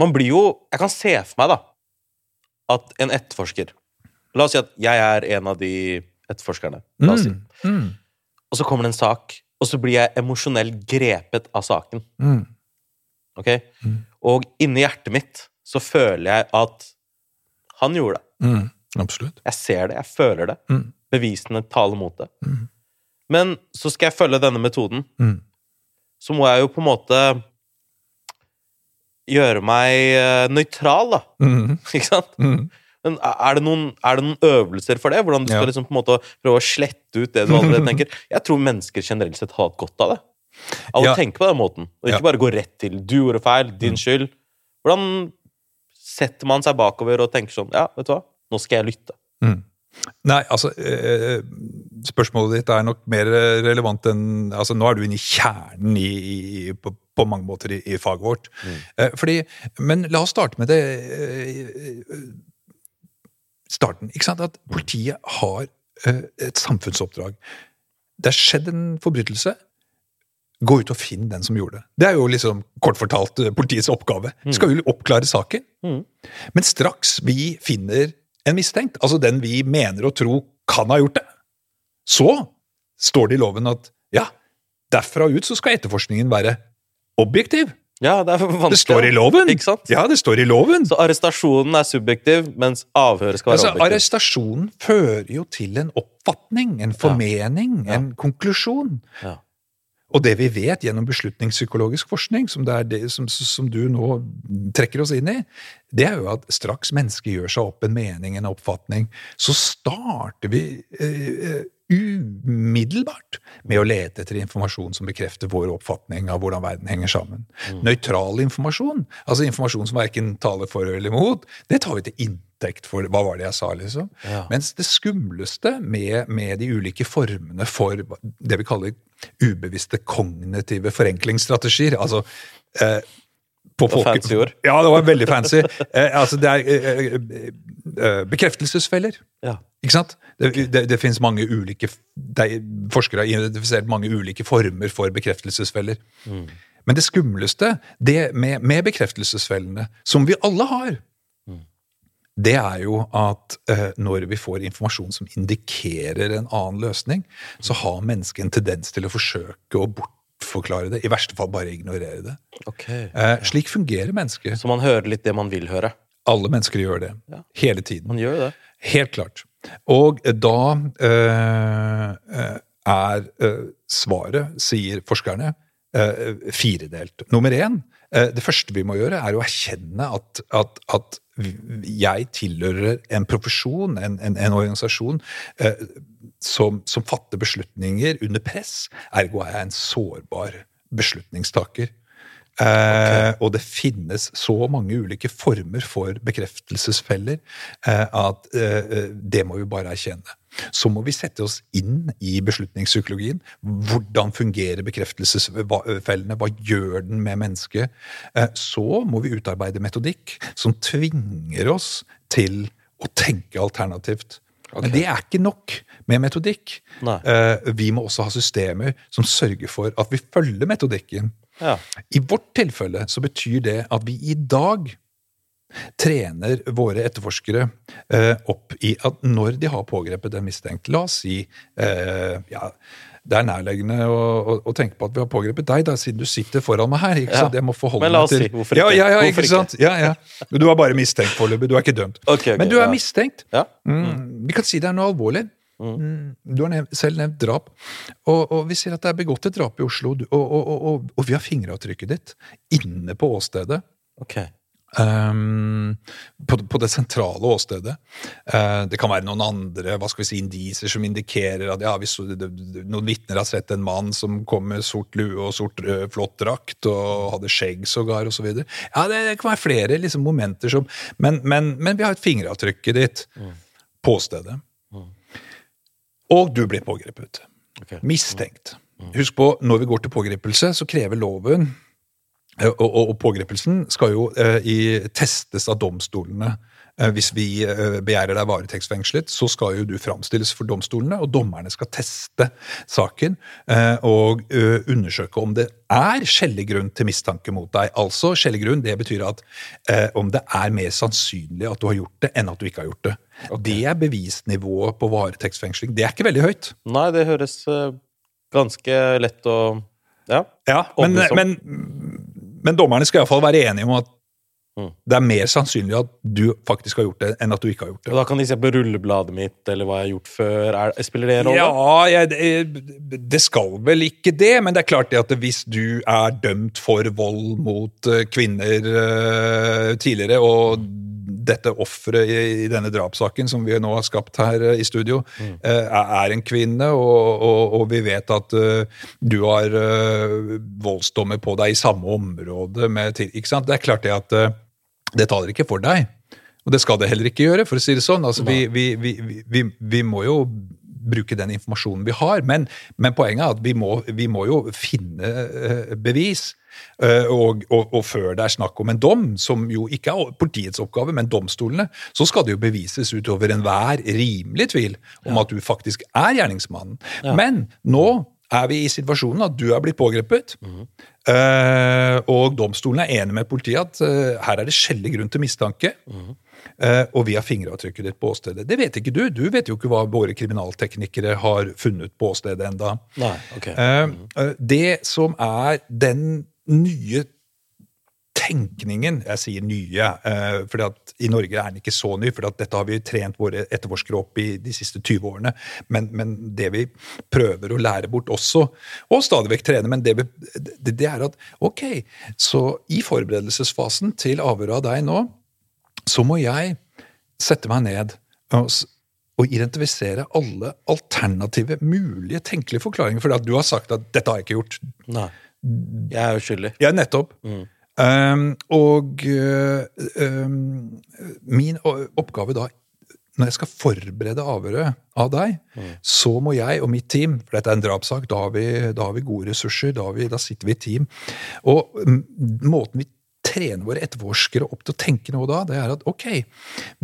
Man blir jo Jeg kan se for meg, da, at en etterforsker La oss si at jeg er en av de etterforskerne. La oss si. Mm, mm. Og så kommer det en sak, og så blir jeg emosjonelt grepet av saken. Mm. Ok? Mm. Og inni hjertet mitt så føler jeg at han gjorde det. Mm, absolutt. Jeg ser det, jeg føler det. Mm. Bevisene taler mot det. Men så skal jeg følge denne metoden. Så må jeg jo på en måte gjøre meg uh, nøytral, da. Mm. Ikke sant? Mm. Men er det, noen, er det, noen, øvelser for det? Hvordan du skal liksom på en måte prøve å slette ut det du allerede tenker? Jeg tror mennesker generelt sett har hatt godt av det. Av ja. å tenke på den måten. Og ikke ja. bare gå rett til 'du gjorde feil', 'din mm. skyld'. Hvordan setter man seg bakover og tenker sånn 'ja, vet du hva, nå skal jeg lytte'? Mm. Nei, altså eh, Spørsmålet ditt er nok mer relevant enn altså Nå er du inne i kjernen i, i, på, på, mange måter i, i faget vårt. Mm. Eh, fordi, men la oss starte med det eh, starten. ikke sant? At politiet har eh, et samfunnsoppdrag. Det er skjedd en forbrytelse. Gå ut og finn den som gjorde det. Det er jo liksom kort fortalt politiets oppgave. Mm. Skal jo oppklare saken. Mm. Men straks vi finner en mistenkt, altså den vi mener og tror kan ha gjort det, så står det i loven at ja, derfra ut så skal etterforskningen være objektiv. Ja, det er vanskelig. Det står i loven! Ja, det står i loven. Så arrestasjonen er subjektiv, mens avhøret skal være Altså, objektiv. arrestasjonen fører jo til en oppfatning, en formening, Ja. en konklusjon. Ja. Og det vi vet gjennom beslutningspsykologisk forskning, som, det det, som, som du nå trekker oss inn i, det er jo at straks mennesket gjør seg opp en mening, en oppfatning, så starter vi eh, umiddelbart med å lete etter informasjon som bekrefter vår oppfatning av hvordan verden henger sammen. Nøytral informasjon, altså informasjon som verken taler for eller imot, det tar vi til inntekt for hva var det jeg sa, liksom. Ja. Mens det skumleste med, med de ulike formene for det vi kaller ubevisste kognitive forenklingsstrategier, altså eh, på var fancy ord. Ja, det var veldig fancy. Eh, altså, det er eh, eh, eh, bekreftelsesfeller. Ja. Ikke sant? Det, det, det finnes mange ulike Forskere har identifisert mange ulike former for bekreftelsesfeller. Mm. Men det skumleste det med, med bekreftelsesfellene, som vi alle har, Mm. det er jo at eh, når vi får informasjon som indikerer en annen løsning, så har mennesket en tendens til å forsøke å bortforklare det. I verste fall bare ignorere det. Okay. Eh, slik fungerer mennesket. Så man hører litt det man vil høre. Alle mennesker gjør det. Ja. Hele tiden. Man gjør det. Helt klart. Og da eh, eh, er eh, svaret, sier forskerne, eh, firedelt. Nummer én, eh, det første vi må gjøre, er å erkjenne at, at, at jeg tilhører en profesjon, en, en, en organisasjon, eh, som, som fatter beslutninger under press. Ergo er jeg en sårbar beslutningstaker. Eh, og det finnes så mange ulike former for bekreftelsesfeller eh, at eh, det må vi bare erkjenne. Så må vi sette oss inn i beslutningspsykologien. Hvordan fungerer bekreftelsesfellene? Hva gjør den med mennesket? Eh, så må vi utarbeide metodikk som tvinger oss til å tenke alternativt. Men det er ikke nok med metodikk. Nei. Eh, vi må også ha systemer som sørger for at vi følger metodikken. Ja. I vårt tilfelle så betyr det at vi i dag trener våre etterforskere eh, opp i at når de har pågrepet en mistenkt La oss si eh, ja, det er nærliggende å, å, å tenke på at vi har pågrepet deg, da, siden du sitter foran meg her. ikke Ja. sant? Jeg må forholde meg til si, hvorfor Ja, ikke? ja, ja, Hvorfor ikke sant? Ja, ja. Du er bare mistenkt foreløpig, du er ikke dømt. Okay, okay, Men du er ja. mistenkt. Ja. Mm. Vi kan si det er noe alvorlig. Mm. Du har nevnt, selv nevnt drap. Og, og vi sier at det er begått et drap i Oslo, og, og, og, vi har fingeravtrykket ditt inne på åstedet. Ok. Ehm, på, på det sentrale åstedet. Uh, det kan være noen andre hva skal vi si, indiser som indikerer at ja, hvis så, noen vitner har sett en mann som kom med sort lue og sort rød, flott drakt og hadde skjegg sågar osv. Ja, det, det kan være flere liksom, momenter som men, men, men vi har et fingeravtrykket ditt på stedet. Og du blir pågrepet. Okay. Mistenkt. Husk på, når vi går til pågripelse, så krever loven og, og, og pågripelsen skal jo eh, i, testes av domstolene. Eh, hvis vi eh, begjærer deg varetektsfengslet, så skal jo du framstilles for domstolene, og dommerne skal teste saken eh, og eh, undersøke om det er skjellig grunn til mistanke mot deg. Altså, skjellig grunn, det betyr at eh, om det er mer sannsynlig at du har gjort det, enn at du ikke har gjort det. Det er bevisnivået på varetektsfengsling. Det er ikke veldig høyt. Nei, det høres eh, ganske lett å Ja. Ja, men, men, men dommerne skal iallfall være enige om at Mm. det er mer sannsynlig at du faktisk har gjort det, enn at du ikke har gjort det. Og da kan de se på rullebladet mitt, eller hva jeg har gjort før. Er, spiller det en rolle? Ja, jeg, det, det skal vel ikke det, men det er klart det at hvis du er dømt for vold mot eh, kvinner eh, tidligere, og dette offeret i, i denne drapssaken som vi nå har skapt her eh, i studio, mm. er en kvinne, og, og, og vi vet at uh, du har uh, voldsdommer på deg i samme område med ikke sant? Det er klart det at uh, det taler ikke for deg. Og det skal det heller ikke gjøre, for å si det sånn. Altså, vi, vi, vi, vi, vi må jo bruke den informasjonen vi har, men, men poenget er at vi må, vi må jo finne bevis. Eh, og, og, og før det er snakk om en dom, som jo ikke er politiets oppgave, men domstolene, så skal det jo bevises utover enhver rimelig tvil om at du faktisk er gjerningsmannen. Men nå er vi i situasjonen at du er blitt pågrepet, eh, og domstolen er enig med politiet at eh, her er det skjellig grunn til mistanke. eh, og vi har fingeravtrykket ditt på åstedet. Det vet ikke du. Du vet jo ikke hva våre kriminalteknikere har funnet på åstedet enda. Nei, ok. Eh, uh, Det som er den nye tenkningen Jeg sier nye, eh, fordi i Norge er den ikke så ny, for dette har vi trent våre etterforskere opp i de siste 20 årene. Men, men det vi prøver å lære bort også, og stadig vekk trene, men det, vi, det, det er at ok, så i forberedelsesfasen til avhøret av deg nå, så må jeg sette meg ned og, og identifisere alle alternative, mulige, tenkelige forklaringer. For du har sagt at 'dette har jeg ikke gjort'. Nei. Jeg er uskyldig. Ja, nettopp. Um, og um, min oppgave da, når jeg skal forberede avhøret av deg, så må jeg og mitt team, for dette er en drapssak, da har vi, da har vi gode ressurser, da, vi, da sitter vi i team. Og mm, måten vi trener våre etterforskere opp til å tenke nå da, det er at ok,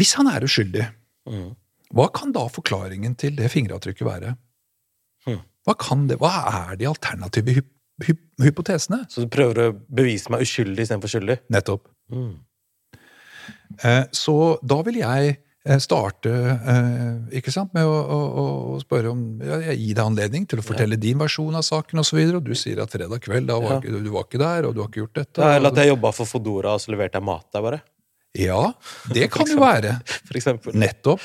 hvis han er uskyldig, hva kan da forklaringen til det fingeravtrykket være? Hva, kan det, hva er de alternative hyp hyp hypotesene? Så du prøver å bevise meg uskyldig istedenfor skyldig? Nettopp. Eh, Så da vil jeg eh, starte eh, ikke sant, med å, å, å spørre om ja, Jeg gir deg anledning til å fortelle din versjon av saken. Og, så videre, og du sier at fredag kveld da var Ja. du var ikke der, og du har ikke gjort dette. Eller at jeg jobba for Fodora, og så leverte jeg mat der, bare. Ja, det kan jo være. For eksempel. Nettopp.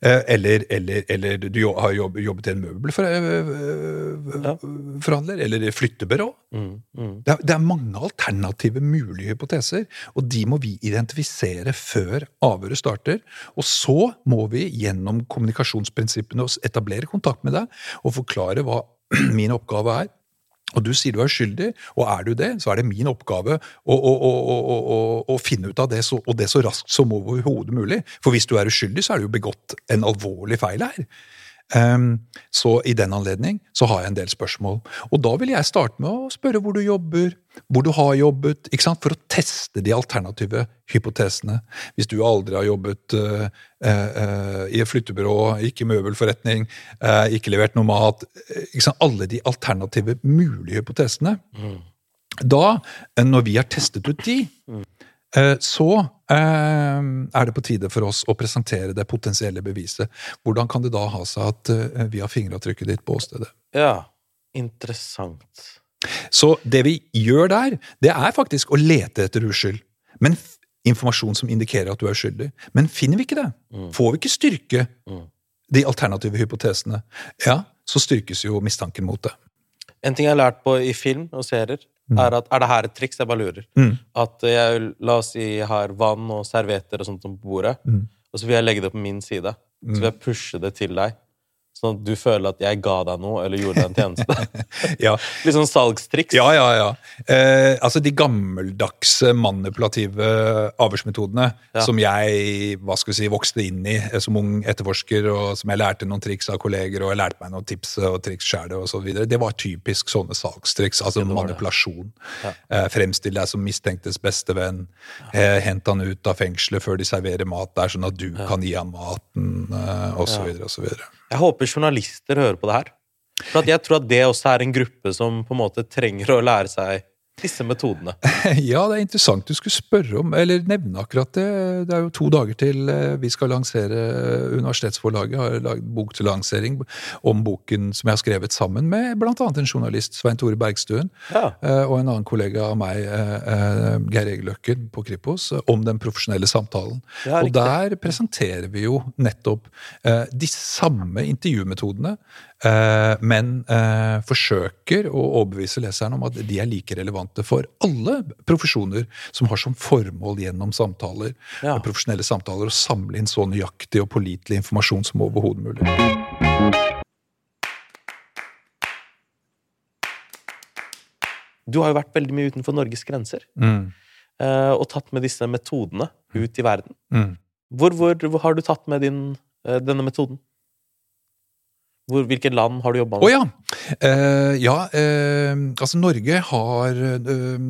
Eh, Eller, eller, eller du har jobb, jobbet i en møbelforhandler, eller i flyttebyrå. Mm, mm. Det er, det er mange alternative mulige hypoteser, og de må vi identifisere før avhøret starter. Og så må vi gjennom kommunikasjonsprinsippene etablere kontakt med deg og forklare hva min oppgave er. Og du sier du er skyldig, og er du det, så er det min oppgave å, å, å, å, finne ut av det, så, og det så raskt som overhodet mulig. For hvis du er uskyldig, så er det jo begått en alvorlig feil her. Ehm, så i den anledning så har jeg en del spørsmål. Og da vil jeg starte med å spørre hvor du jobber, hvor du har jobbet, ikke sant? for å teste de alternative hypotesene. Hvis du aldri har jobbet uh, uh, i et flyttebyrå, ikke møbelforretning, uh, ikke levert noe mat ikke sant? Alle de alternative mulige hypotesene. Da, eh, når vi har testet ut de, eh, så eh, er det på tide for oss å presentere det potensielle beviset. Hvordan kan det da ha seg at eh, vi har fingeravtrykket ditt på åstedet? Ja. Interessant. Så det vi gjør der, det er faktisk å lete etter uskyld. Men informasjon som indikerer at du er uskyldig. Men finner vi ikke det, får vi ikke styrke de alternative hypotesene, ja, så styrkes jo mistanken mot det. En ting jeg har lært på i film og serier, er at Er det her et triks? Jeg bare lurer. Mm. At jeg, la oss si jeg har vann og servietter og sånt på bordet, Mm. og så vil jeg legge det på min side. Så vil jeg pushe det til deg, sånn at du føler at jeg ga deg noe eller gjorde deg en tjeneste. Ja, Litt sånn salgstriks. ja, ja. ja. Eh, altså de gammeldagse manipulative avhørsmetodene Ja. som jeg hva skal vi si, vokste inn i eh, som ung etterforsker, og som jeg lærte noen triks av kolleger, og jeg lærte meg noen tips og triks sjæl, osv. Det var typisk sånne salgstriks. Altså det. manipulasjon. Ja. Eh, fremstill deg som mistenktes beste venn. Eh, hent han ut av fengselet før de serverer mat der, sånn at du kan gi han maten, eh, så videre. Jeg håper journalister hører på det her. For jeg tror at det også er en gruppe som på en måte trenger å lære seg disse metodene. Ja, det er interessant du skulle spørre om, eller nevne akkurat det. Det er jo to dager til eh, vi skal lansere Universitetsforlaget har lagd bok til lansering om boken som jeg har skrevet sammen med annet en journalist, Svein Tore Bergstuen, Ja. eh, og en annen kollega av meg, eh, eh, Geir Egeløkken på Kripos, eh, om den profesjonelle samtalen. Ja, og der presenterer vi jo nettopp eh, de samme intervjumetodene, eh, men eh, forsøker å overbevise leseren om at de er like relevante for alle profesjoner som har som formål gjennom samtaler, Ja. profesjonelle samtaler, å samle inn så nøyaktig og pålitelig informasjon som overhodet mulig. Du har jo vært veldig mye utenfor Norges grenser, Mm. eh, og tatt med disse metodene ut i verden. Mm. Hvor, hvor, hvor har du tatt med din, eh, denne metoden? Hvor, hvilke land har du jobba med? ja! Eh, ja, eh, altså Norge har eh,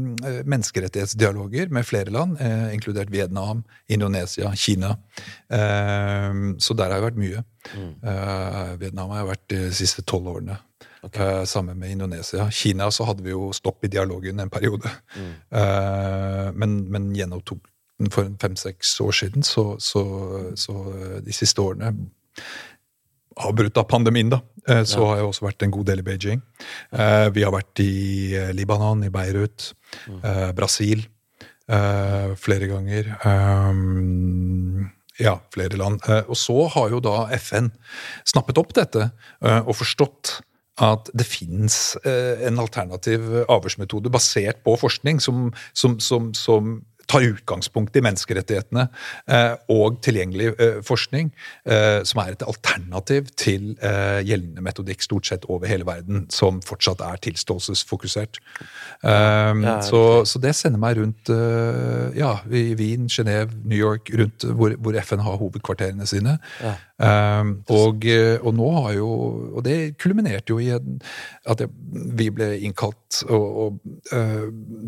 menneskerettighetsdialoger med flere land, eh, inkludert Vietnam, Indonesia, Kina. Eh, så der har jeg vært mye. Eh, Vietnam har jeg vært de siste tolv årene. Eh, sammen med Indonesia. Kina så hadde vi jo stopp i dialogen en periode. Eh, men, men gjenopptok for fem-seks år siden, så, så, så de siste årene avbrutt av pandemien, da, så så har jeg også vært en god del i Beijing. Eh, vi har vært i eh, Libanon, i Beirut, Brasil flere ganger. Ja, flere land. Og så har jo da FN snappet opp dette og forstått at det fins en alternativ avhørsmetode basert på forskning som, som, som, som tar utgangspunkt i menneskerettighetene eh, og tilgjengelig eh, forskning, eh, som er et alternativ til gjeldende metodikk stort sett over hele verden, som fortsatt er tilståelsesfokusert. Ja, så, så, det sender meg rundt ja, i Wien, Genéve, New York, rundt hvor, hvor, FN har hovedkvarterene sine. Ja. Og, og, nå har jo Og det kulminerte jo i at vi ble innkalt og, og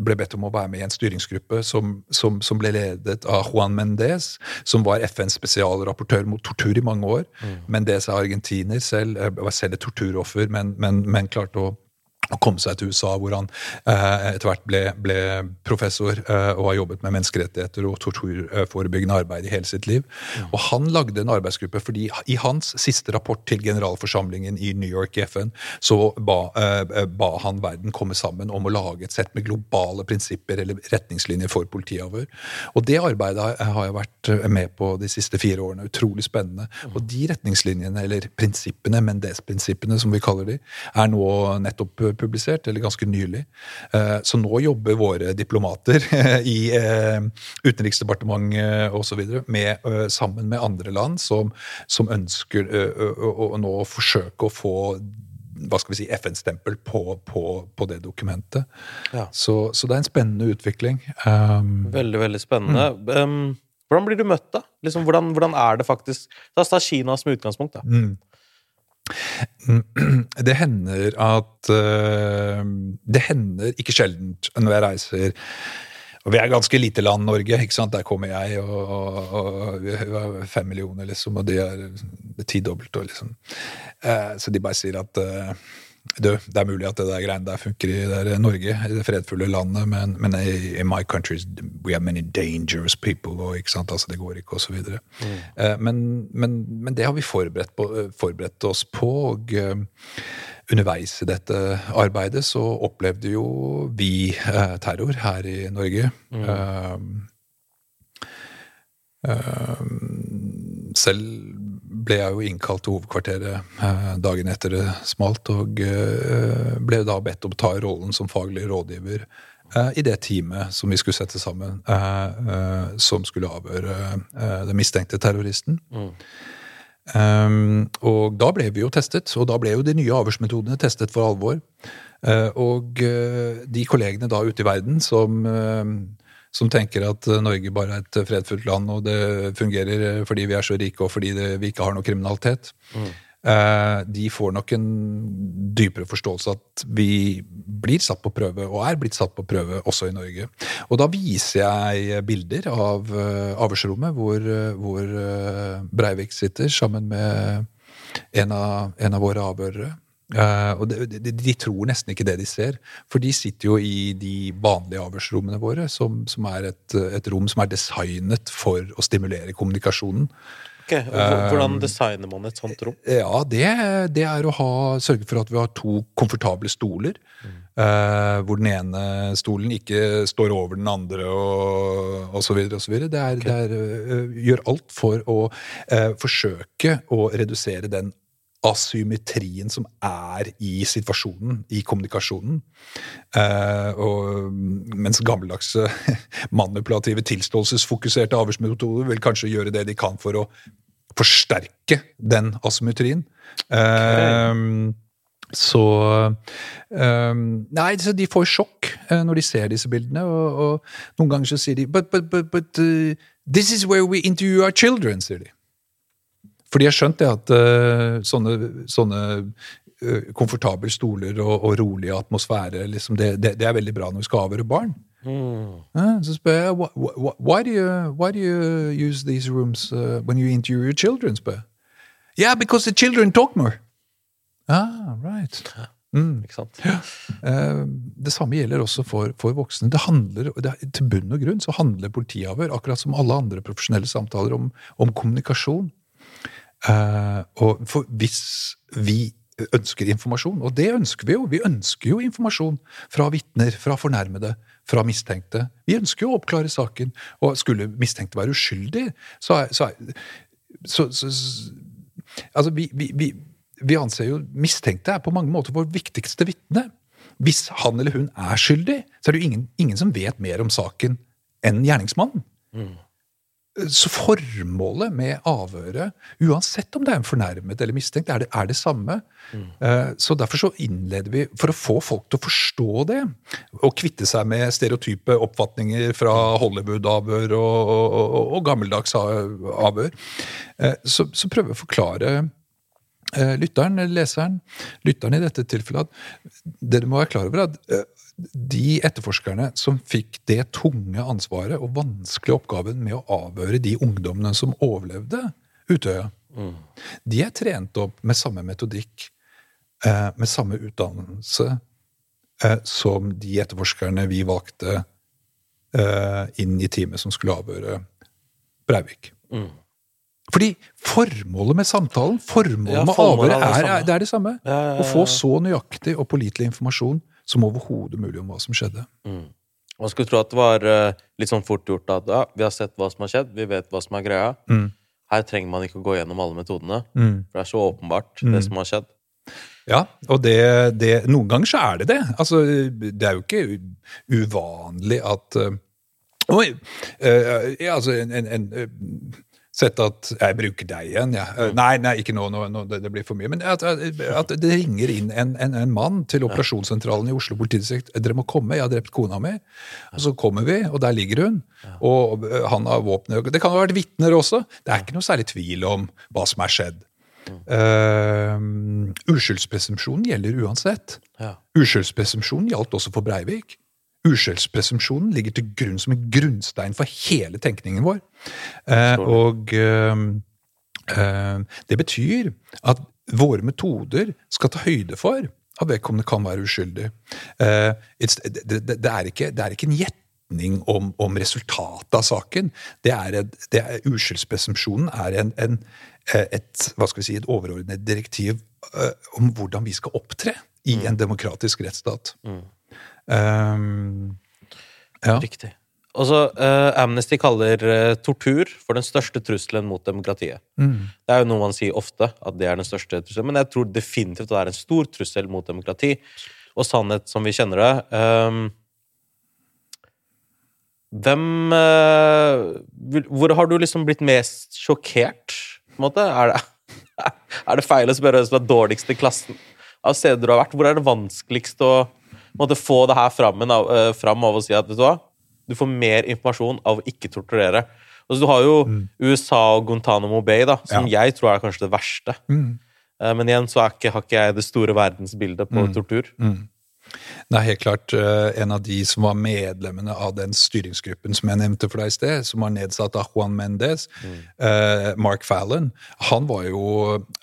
ble bedt om å være med i en styringsgruppe som som, som, ble ledet av Juan Mendez, som var FNs spesialrapportør mot tortur i mange år. Mm. Mendez er argentiner selv, eh, var selv et torturoffer, men, men, men klarte å å komme seg til USA, hvor han eh, etter hvert ble, ble professor eh, og har jobbet med menneskerettigheter og torturforebyggende arbeid i hele sitt liv. Ja. Og Han lagde en arbeidsgruppe fordi i hans siste rapport til generalforsamlingen i New York i FN, så ba, eh, ba han verden komme sammen om å lage et sett med globale prinsipper eller retningslinjer for politiavhør. Og Det arbeidet har jeg vært med på de siste fire årene. Utrolig spennende. Og de retningslinjene, eller prinsippene, Mendes-prinsippene som vi kaller de, er nå nettopp publisert, eller ganske nylig. Eh, så nå jobber våre diplomater i eh, Utenriksdepartementet osv. sammen med andre land som, som ønsker å nå forsøke å få hva skal vi si, FN-stempel på, på, på, det dokumentet. Ja. Så, så, det er en spennende utvikling. Um, veldig, veldig spennende. Mm. Um, hvordan blir du møtt, da? Liksom, hvordan, hvordan, er det faktisk La oss ta Kina som utgangspunkt. da. Mm. Det hender at uh, Det hender ikke sjeldent når jeg reiser og Vi er ganske lite land, Norge. ikke sant? Der kommer jeg, og, og, og vi har fem millioner, liksom, og de er tidobbelt. Liksom. Uh, så de bare sier at uh, du, det er mulig at det der greiene der funker i der Norge, i det fredfulle landet, men, men i, i, my country we have many dangerous people, og ikke sant, altså det går ikke, osv. Mm. Eh, men, men, men, det har vi forberedt, på, forberedt oss på. og eh, Underveis i dette arbeidet så opplevde jo vi eh, terror her i Norge. Mm. selv ble jeg jo innkalt til hovedkvarteret eh, dagen etter det smalt, og eh, ble da bedt om å ta rollen som faglig rådgiver eh, i det teamet som vi skulle sette sammen, som skulle avhøre den mistenkte terroristen. Mm. Um, og da ble vi jo testet, og da ble jo de nye avhørsmetodene testet for alvor. Uh, og uh, de kollegene da ute i verden som uh, som tenker at eh, Norge bare er et fredfullt land, og det fungerer eh, fordi vi er så rike og fordi det, vi ikke har noe kriminalitet. Mm. Eh, de får nok en dypere forståelse at vi blir satt på prøve, og er blitt satt på prøve også i Norge. Og da viser jeg bilder av avhørsrommet hvor, hvor Breivik sitter sammen med en av, en av våre avhørere. Uh, og de, de, de, tror nesten ikke det de ser. For de sitter jo i de vanlige avhørsrommene våre, som, som er et, et, rom som er designet for å stimulere kommunikasjonen. Okay. Hvordan designer man et sånt rom? Uh, ja, det, det, er å ha, sørge for at vi har to komfortable stoler. Mm. Uh, hvor den ene stolen ikke står over den andre, og så videre Det, er, okay. det er, gjør alt for å forsøke å redusere den asymmetrien som er i situasjonen, i kommunikasjonen. Eh, og, mens gammeldagse manipulative, tilståelsesfokuserte avhørsmetoder vil kanskje gjøre det de kan for å forsterke den asymmetrien. Okay. så eh, Nei, så de får sjokk uh, når de ser disse bildene, og, og noen ganger så sier de But, but, but, but uh, this is where we interview our children, sier de. For de har skjønt det at uh, sånne, sånne uh, komfortable stoler og, og rolig atmosfære, liksom det, det, det, er veldig bra når vi skal avhøre barn. Mm. Uh, så spør jeg why, why, do you, why do you use these rooms when you interview your children? spør Yeah, because the children talk more. Ah, right. Sant? Eh, Det samme gjelder også for, for voksne. Det handler, det, Til bunn og grunn så handler politiavhør, akkurat som alle andre profesjonelle samtaler, om, om kommunikasjon. Eh, og hvis vi ønsker informasjon, og det ønsker vi jo, vi ønsker jo informasjon fra vitner, fra fornærmede, fra mistenkte. Vi ønsker jo å oppklare saken, og skulle mistenkte være uskyldig, så er, så, er, så, så, så Altså, vi, vi, vi, vi anser jo mistenkte er på mange måter vår viktigste vitne. Hvis han eller hun er skyldig, så er det jo ingen, ingen som vet mer om saken enn gjerningsmannen. Så formålet med avhøret, uansett om det er en fornærmet eller mistenkt, er det, er det samme. Mm. Så derfor så innleder vi, for å få folk til å forstå det, og kvitte seg med stereotype oppfatninger fra Hollywood-avhør og, og, og, og gammeldags avhør, eh, så, så prøver vi å forklare eh, lytteren, eller leseren, lytteren i dette tilfellet, at det du må være klar over er at eh, de etterforskerne som fikk det tunge ansvaret og vanskelige oppgaven med å avhøre de ungdommene som overlevde Utøya, de er trent opp med samme metodikk, eh, med samme utdannelse, eh, som de etterforskerne vi valgte eh, inn i teamet som skulle avhøre Breivik. Fordi formålet med samtalen, formålet Ja, med avhøret, er er, det er det samme. Ja, ja, Å få så nøyaktig og pålitelig informasjon som overhodet mulig om hva som skjedde. Man skulle tro at det var eh, litt sånn fort gjort at ja, vi har sett hva som har skjedd, vi vet hva som er greia. Mm. Her trenger man ikke å gå gjennom alle metodene, Mm. for det er så åpenbart, det som har skjedd. Ja, og det, det, noen ganger så er det det. Altså, det er jo ikke uvanlig at uh, Oi! eh, ja, altså, en, en, en eh, Sett at Jeg bruker deg igjen, ja. Eh, Nei, nei, ikke nå, nå, nå det, det blir for mye. Men at, at det ringer inn en, en, en mann til operasjonssentralen i Oslo politidistrikt. 'Dere må komme, jeg har drept kona mi.' Og så kommer vi, og der ligger hun. Og eh, han har våpenet. Det kan ha vært vitner også. Det er ikke noe særlig tvil om hva som er skjedd. Uh, uskyldspresumpsjonen gjelder uansett. Ja. Uskyldspresumpsjonen gjaldt også for Breivik. Uskyldspresumpsjonen ligger til grunn som en grunnstein for hele tenkningen vår. Eh, og eh, eh, det betyr at våre metoder skal ta høyde for at vedkommende kan være uskyldig. Eh, det, det, det, er ikke, det er ikke en gjetning om, om resultatet av saken. Det er det er, uskyldspresumpsjonen er en, en, eh, et, hva skal vi si, et overordnet direktiv eh, om hvordan vi skal opptre i en demokratisk rettsstat. Um, ja. Riktig. Og så, eh, Amnesty kaller uh, tortur for den største trusselen mot demokratiet. Det er jo noe man sier ofte, at det er den største trusselen, men jeg tror definitivt det er en stor trussel mot demokrati og sannhet som vi kjenner det. um, hvem uh, Hvor har du liksom blitt mest sjokkert, på en måte? Er det, er det feil å spørre hvem som er dårligst i klassen av steder du har vært? Hvor er det vanskeligst å måte, få det her fram, av, eh, fram av å si at vet du hva, du får mer informasjon av å ikke torturere. Altså, du har jo USA og Guantánamo Bay, da, som jeg tror er kanskje det verste. Eh, Men igjen så er ikke, har ikke jeg det store verdensbildet på tortur. Det er helt klart eh, en av de som var medlemmene av den styringsgruppen som jeg nevnte for deg i sted, som var nedsatt av Juan Mendez, eh, Mark Fallon, han var, jo,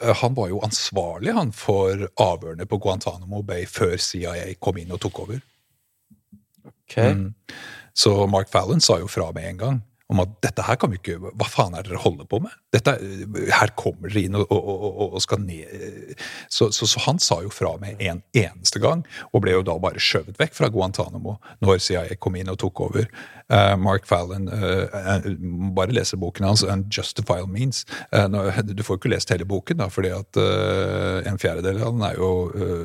eh, han var jo ansvarlig han for avhørene på Guantánamo Bay før CIA kom inn og tok over. Ok? Så Mark Fallon sa jo fra med en gang om at dette her kan vi ikke Hva faen er det dere holder på med? Dette, her kommer dere inn og, og, og, og skal ned så, så, så han sa jo fra med en eneste gang, og ble jo da bare skjøvet vekk fra Guantánamo når CIA kom inn og tok over. Uh, Mark Fallon uh, Bare lese boken hans, 'Unjustifiable Means'. Uh, du får jo ikke lest hele boken, da, fordi at en fjerdedel av den er jo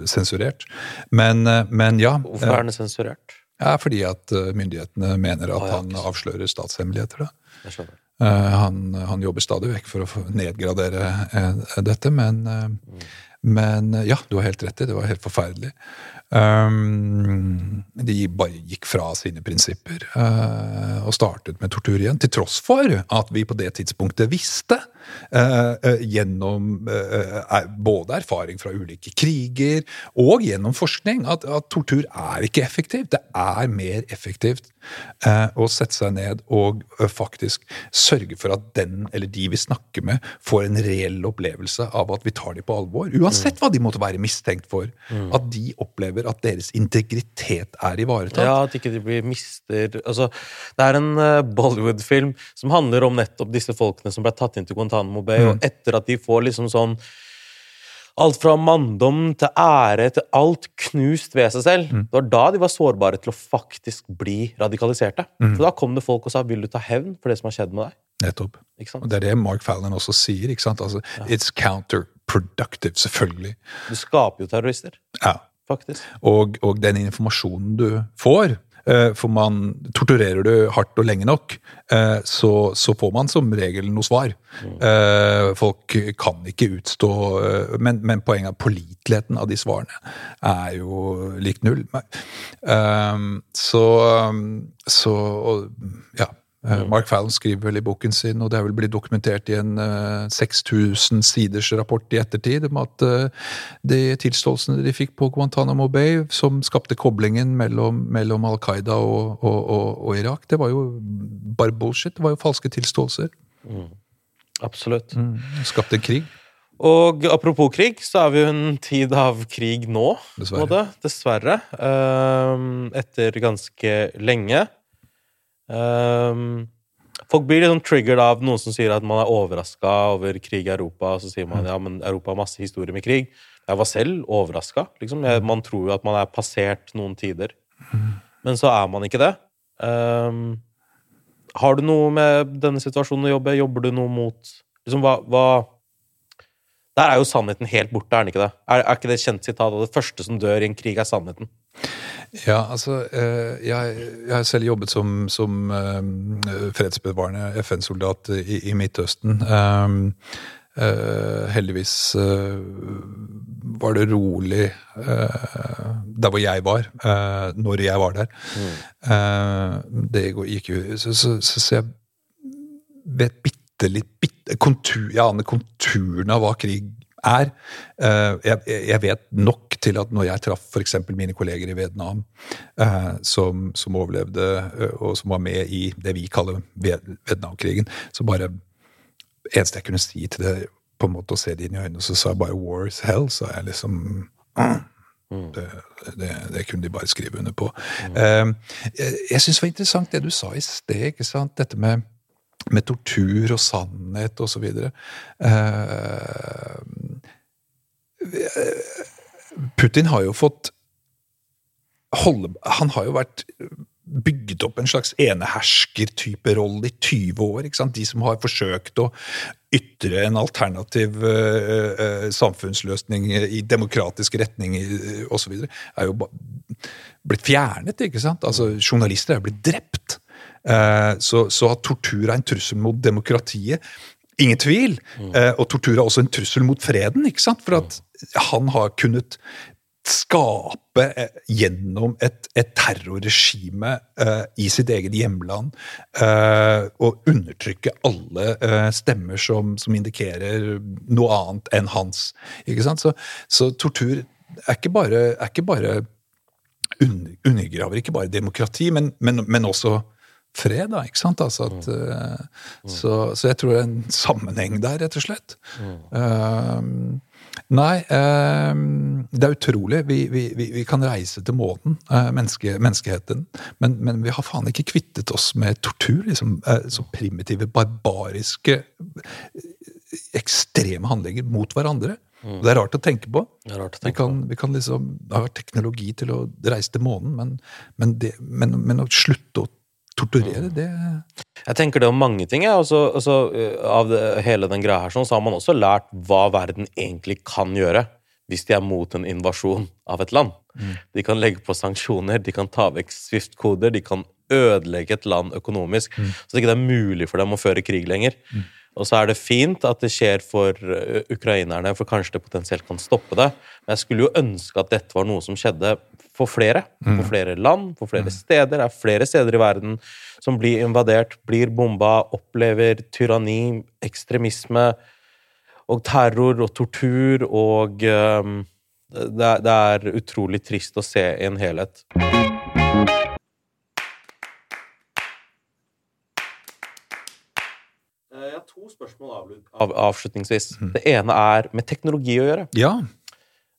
sensurert. Men, men ja. Hvorfor er den sensurert? Ja, fordi at eh, myndighetene mener at han avslører statshemmeligheter. Da. Eh, han, han jobber stadig vekk for å nedgradere eh, dette, men, eh, men ja, du har helt rett i, det var helt forferdelig. Um, de bare gikk fra sine prinsipper uh, og startet med tortur igjen, til tross for at vi på det tidspunktet visste, uh, uh, gjennom både erfaring fra ulike kriger og gjennom forskning, at, at, tortur er ikke effektivt. Det er mer effektivt å sette seg ned og faktisk sørge for at den eller de vi snakker med, får en reell opplevelse av at vi tar dem på alvor. Uansett hva de måtte være mistenkt for. Mm. At de opplever at deres integritet er ivaretatt. Ja, at ikke de blir mister altså, Det er en uh, Bollywood-film som handler om nettopp disse folkene som ble tatt inn til Guantánamo Bay, mm. og etter at de får liksom sånn Alt fra manndom til ære til alt knust ved seg selv. Mm. Det var da de var sårbare til å faktisk bli radikaliserte. Mm. For da kom det folk og sa 'vil du ta hevn for det som har skjedd med deg'? Nettopp. Og Det er det Mark Fallon også sier. ikke sant? Altså, ja. It's counterproductive, selvfølgelig. Du skaper jo terrorister. Ja. Faktisk. Og, og den informasjonen du får for man torturerer du hardt og lenge nok, eh, så, så får man som regel noe svar. Mm. Eh, folk kan ikke utstå men, men poenget er påliteligheten av de svarene er jo lik null. Så, så ja. Eh, mm. Mark Fallon skriver vel i boken sin, og det er vel blitt dokumentert i en uh, 6000 siders rapport i ettertid, om at uh, de tilståelsene de fikk på Guantánamo Bay, som skapte koblingen mellom, mellom Al Qaida og, og, og, og, Irak, det var jo bare bullshit. Det var jo falske tilståelser. Mm. Absolutt. Mm. Skapte krig. Og apropos krig, så er vi jo en tid av krig nå. Dessverre. Dessverre. Uh, etter ganske lenge. Um, folk blir litt sånn triggered av noen som sier at man er overraska over krig i Europa. Og så sier man mm. ja, men Europa har masse historie med krig. Jeg var selv overraska. Liksom. man tror jo at man er passert noen tider. Mm. Men så er man ikke det. Um, har du noe med denne situasjonen å jobbe? Jobber du noe mot liksom, hva, hva Der er jo sannheten helt borte, er den ikke det? Er, er ikke det et kjent sitat av det første som dør i en krig, er sannheten? Ja, altså eh, jeg, jeg har selv jobbet som, som eh, fredsbevarende FN-soldat i, i, Midtøsten. Uh, heldigvis var det rolig der hvor jeg var, når jeg var der. Mm. det gikk jo så, så, så, jeg vet bitte litt bitte, kontur, Jeg aner konturene av hva krig er. Jeg, jeg, vet nok til at når jeg traff f.eks. mine kolleger i Vietnam, eh, som, som, overlevde eh, og som var med i det vi kaller Vietnamkrigen, så bare eneste jeg kunne si til det, på en måte å se det inn i øynene, så sa jeg bare 'war is hell', så er jeg liksom Mm. Det, det, det, kunne de bare skrive under på. Mm. Eh, jeg jeg syns det var interessant det du sa i sted. ikke sant? Dette med, med tortur og sannhet osv. Uh, Putin har jo fått holde Han har jo vært bygget opp en slags eneherskertype rolle i 20 år. ikke sant? De som har forsøkt å ytre en alternativ uh, uh, samfunnsløsning i demokratisk retning uh, osv., er jo blitt fjernet. ikke sant? Altså, Journalister er blitt drept. Uh, så, så, at tortur er en trussel mot demokratiet Ingen tvil. Mm. og tortur er også en trussel mot freden. ikke sant? For at han har kunnet skape eh, gjennom et, et terrorregime uh, i sitt eget hjemland uh, og undertrykke alle uh, stemmer som, som, indikerer noe annet enn hans. Ikke? Så, så tortur er ikke bare, er ikke bare undergraver ikke bare demokrati, men, men, men også fred. da, ikke sant? Altså at, mm. så, så, jeg tror det er en sammenheng der, rett og slett. Mm. Nei, eh, det er utrolig. Vi, vi, vi, kan reise til månen, eh, menneske, menneskeheten. Men, men, vi har faen ikke kvittet oss med tortur. liksom, eh, Så primitive, barbariske, ekstreme handlinger mot hverandre. Mm. Det er rart å tenke på. Å tenke vi, kan, på. vi kan liksom ha teknologi til å reise til månen, men, men, det, men, men å slutte å torturere, det Jeg tenker det om mange ting. Ja. Også, også, eh, av det, hele den greia her sånn, så har man også lært hva verden egentlig kan gjøre hvis de er mot en invasjon av et land. Mm. De kan legge på sanksjoner, de kan ta vekk Swift-koder, de kan ødelegge et land økonomisk, mm. så det ikke er mulig for dem å føre krig lenger. Mm. Og så er det fint at det skjer for eh, ukrainerne, for kanskje det potensielt kan stoppe det. Men jeg skulle jo ønske at dette var noe som skjedde for flere. For flere land, for flere steder. Det er flere steder i verden som blir invadert, blir bomba, opplever tyranni, ekstremisme og terror og tortur og um, det, er- det er utrolig trist å se i en helhet. To spørsmål av, avslutningsvis. Det ene er med teknologi å gjøre. Ja,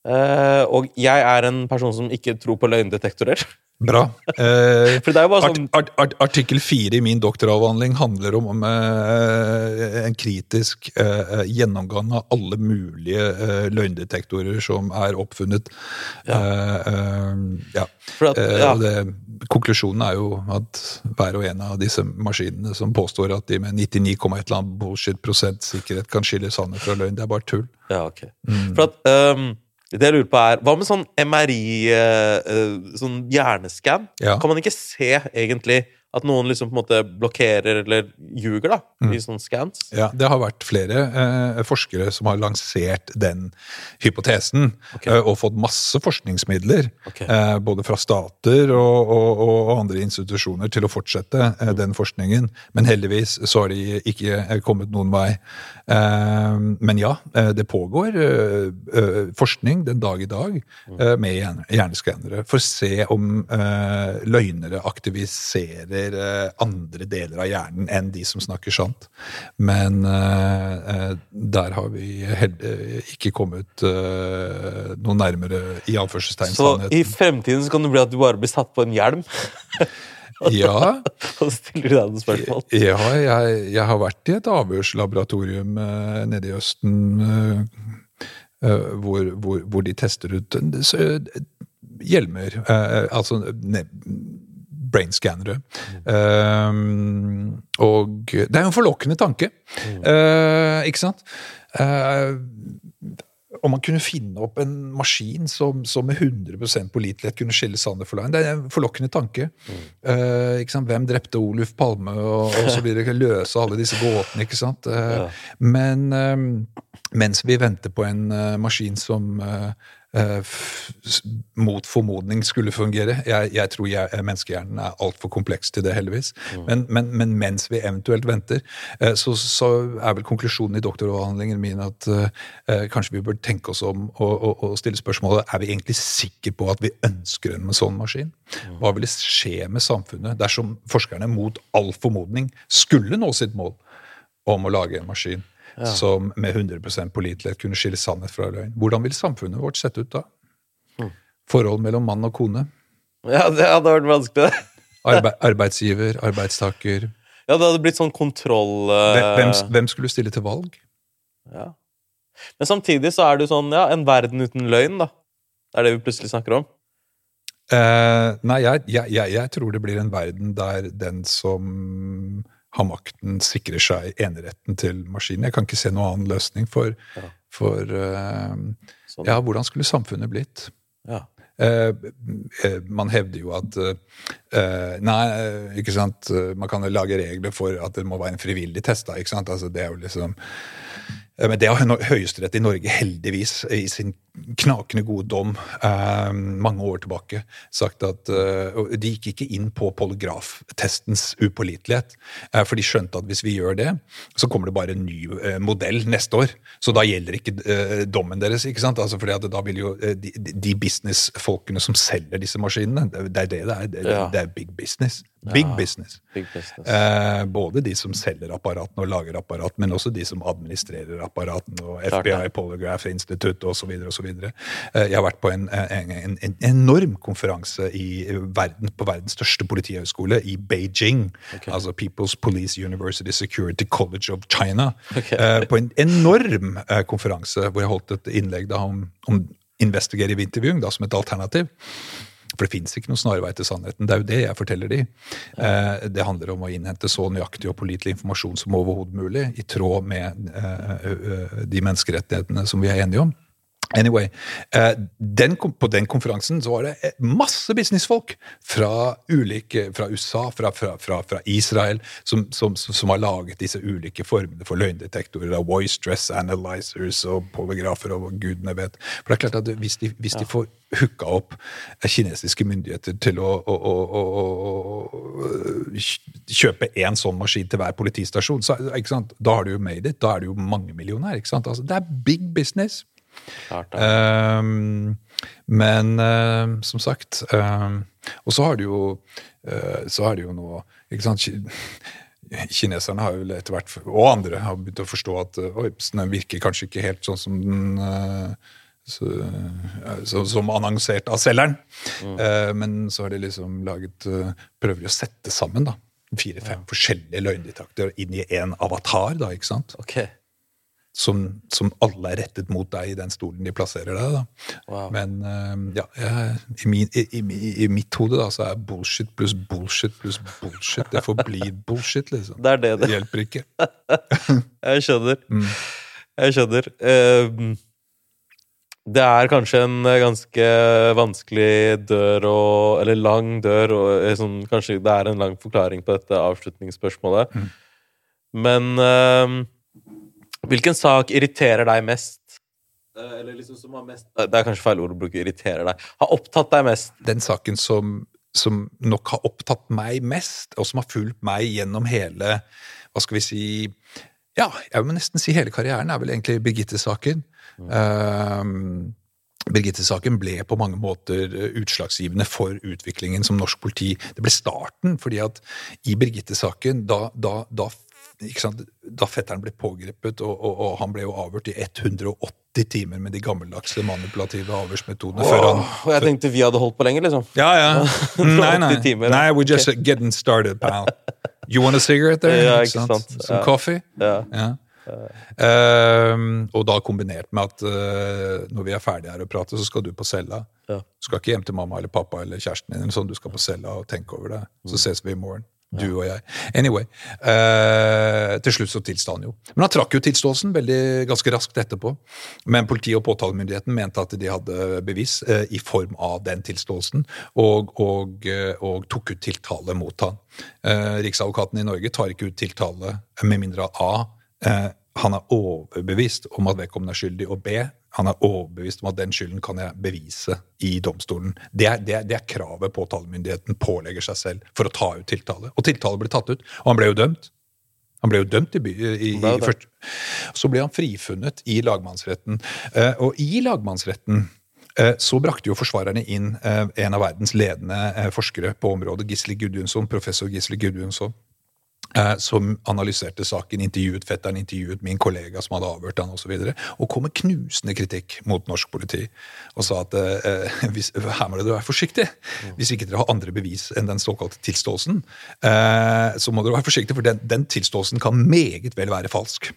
Uh, og jeg er en person som ikke tror på løgndetektorer. bra. Eh, sånn art, art, artikkel fire i min doktoravhandling handler om, om eh, en kritisk eh, gjennomgang av alle mulige eh, løgndetektorer som er oppfunnet. Ja. Eh, eh, ja. At, Eh, ja. det, konklusjonen er jo at hver og en av disse maskinene som påstår at de med 99, et eller annet bullshit prosent sikkerhet kan skille sannhet fra løgn, det er bare tull. Ja, ok. Mm. For at ehm, Det jeg lurer på, er Hva med sånn MRI, eh, eh, sånn hjerneskann? Ja. Kan man ikke se egentlig at noen liksom på en måte blokkerer eller ljuger da, Mm. i sånne scans? Ja, Det har vært flere eh, forskere som har lansert den hypotesen, Okay. eh, og fått masse forskningsmidler, okay. eh, både fra stater og, og, og andre institusjoner, til å fortsette eh, den forskningen. Men heldigvis så har de ikke eh, kommet noen vei. Eh, men ja, det pågår forskning den dag i dag eh, med hjerne- hjerneskannere for å se om løgnere aktiviserer eh, andre deler av hjernen enn de som snakker sant. Men eh, eh, der har vi ikke kommet noe nærmere i anførselstegn Så i fremtiden så kan det bli at du bare blir satt på en hjelm, Ja, og stiller deg noen spørsmål. ja jeg, jeg har vært i et avhørslaboratorium eh, nede i Østen eh, hvor, hvor, hvor de tester ut så- hjelmer, eh, altså ne- brainskannere. Um, og det er jo en forlokkende tanke, uh, ikke sant? Uh, om man kunne finne opp en maskin som, som med 100 pålitelighet kunne skille Sander for løgn. Det er en forlokkende tanke. Eh, ikke sant? Hvem drepte Oluf Palme, og, og så det Løse alle disse gåtene, ikke sant. Eh, Ja. Men eh, mens vi venter på en eh, maskin som eh, eh, mot formodning skulle fungere Jeg, jeg tror jeg, menneskehjernen er altfor kompleks til det, heldigvis. Men, men, men mens vi eventuelt venter, eh, så, så er vel konklusjonen i doktoravhandlingen min at eh, eh, kanskje vi bør tenke oss om og, og, og stille spørsmålet er vi egentlig sikre på at vi ønsker en sånn maskin. Hva ville skje med samfunnet dersom forskerne mot all formodning skulle nå sitt mål om å lage en maskin som med 100% pålitelighet kunne skille sannhet fra løgn? Hvordan ville samfunnet vårt sett ut da? Forhold mellom mann og kone? Ja, det hadde vært vanskelig, det. Arbe arbeidsgiver, arbeidstaker Ja, det hadde blitt sånn kontroll... uh... hvem, hvem, hvem skulle stille til valg? Ja. Men samtidig så er det jo sånn, ja, en verden uten løgn, da. Det er det vi plutselig snakker om. Uh, nei, jeg, jeg, jeg, jeg tror det blir en verden der den som har makten, sikrer seg eneretten til maskinen. Jeg kan ikke se noen annen løsning for, Ja. for uh. Ja, hvordan skulle samfunnet blitt? Ja. Eh, man hevder jo at uh, Nei, ikke sant Man kan jo lage regler for at det må være en frivillig test. da, ikke sant? Altså, det er jo liksom Men det har Hø- Høyesterett i Norge heldigvis i sin knakende god dom eh, mange år tilbake sagt at eh, De gikk ikke inn på polygraftestens upålitelighet, eh, for de skjønte at hvis vi gjør det, så kommer det bare en ny eh, modell neste år. Så da gjelder ikke eh, dommen deres. ikke sant? Altså fordi at da vil jo eh, de, de businessfolkene som selger disse maskinene, det det er det det er. Det, Ja. det er big business. Big Ja. business. Big business. Eh, både de som selger apparatene og lager apparat, men også de som administrerer apparatene, og FBI, det. Polygraph Institute osv. osv. Eh, jeg har vært på en, en, en, en enorm konferanse i verden, på verdens største politihøgskole, i Beijing. Altså People's Police University Security College of China. Ok. Eh, på en enorm eh, konferanse hvor jeg holdt et innlegg da om, om investigative intervjuing da, som et alternativ. For det fins ikke noen snarvei til sannheten. Det er jo det jeg forteller de. Eh, det handler om å innhente så nøyaktig og pålitelig informasjon som overhodet mulig, i tråd med eh, eh, de menneskerettighetene som vi er enige om. Anyway, eh, den, på den konferansen så var det eh, masse businessfolk fra ulike, fra USA, fra, fra, fra, fra Israel, som, som, som har laget disse ulike formene for løgndetektorer, voice stress analyzers og polygrafer og gudene vet. For det er klart at hvis de, hvis de får hooka opp eh, kinesiske myndigheter til å, å, å, å, kjøpe én sånn maskin til hver politistasjon, så, da har du jo made it. Da er du jo mangemillionær. Altså, det er big business. Klart, ja. um, men uh, som sagt um, Og så har du jo uh, så har du jo nå ikke sant, Kineserne har jo etter hvert, og andre, har begynt å forstå at eh, oi, den virker kanskje ikke helt sånn som den uh, så, så, som annonsert av selgeren. Eh, men så har de liksom laget Prøver å sette sammen da fire-fem forskjellige løgndetektorer inn i én avatar. da, ikke sant? Ok. Som, som alle er rettet mot deg i den stolen de plasserer deg. da. Wow. Men eh, ja, jeg, i, min, i, i, i mitt hode da, så er bullshit pluss bullshit pluss bullshit. Det forblir bullshit, liksom. Det er det det- hjelper ikke. Jeg skjønner. Mm. Jeg skjønner. Ehm, det er kanskje en eh, ganske vanskelig dør å Eller lang dør, og eh, sånn, kanskje det er en lang forklaring på dette avslutningsspørsmålet. Mm. Men ehm, hvilken sak irriterer deg mest? Eh, Eller liksom som har mest Det er kanskje feil ord å bruke 'irriterer deg'. Har opptatt deg mest? Den saken som, som nok har opptatt meg mest, og som har fulgt meg gjennom hele Hva skal vi si Ja, jeg må nesten si hele karrieren, er vel egentlig Birgitte-saken. Um, Birgitte-saken ble på mange måter eh, utslagsgivende for utviklingen som norsk politi. Det ble starten, fordi at i Birgitte-saken, da, da, da, da fetteren ble pågrepet, og, og, og han ble jo avhørt i 180 timer med de gammeldagse manipulative avhørsmetodene før han Og jeg tenkte vi hadde holdt på lenger, liksom. ja, ja. Nei, nei. timer, nei we're just okay. getting started, pal. You want a cigarette there? Ja, Ikke sant? sant? Some Ja. coffee? Ja. Ja. Ehm, og da kombinert med at uh, når vi er ferdige her å prate, så skal du på cella. Ja. Du skal ikke hjem til mamma eller pappa eller kjæresten din. eller Sånn, du skal på cella og tenke over det. Mm. Så ses vi i morgen. Du og jeg. Anyway. eh, til slutt så tilsta han jo. Men han trakk jo tilståelsen veldig ganske raskt etterpå. Men politiet og påtalemyndigheten mente at de hadde bevis eh, i form av den tilståelsen, og, og, eh, og tok ut tiltale mot han. Eh, Riksadvokaten i Norge tar ikke ut tiltale med mindre A. Eh, han er overbevist om at vedkommende er skyldig, og B. Han er overbevist om at den skylden kan jeg bevise i domstolen. Det er, det er, det er kravet påtalemyndigheten pålegger seg selv for å ta ut tiltale. Og tiltale ble tatt ut, og han ble jo dømt. Han ble jo dømt i, i, i, først. Så ble han frifunnet i lagmannsretten. Eh, og i lagmannsretten eh, så brakte jo forsvarerne inn eh, en av verdens ledende forskere på området, Gisle Gudjonsson, professor Gisle Gudjonsson som analyserte saken, intervjuet fetteren, intervjuet min kollega som hadde avhørt han osv., og, så og kom med knusende kritikk mot norsk politi. Og sa at eh, hvis, her må dere være forsiktig. Hvis ikke dere har andre bevis enn den såkalte tilståelsen, eh, så må dere være forsiktige, for den, den tilståelsen kan meget vel være falsk.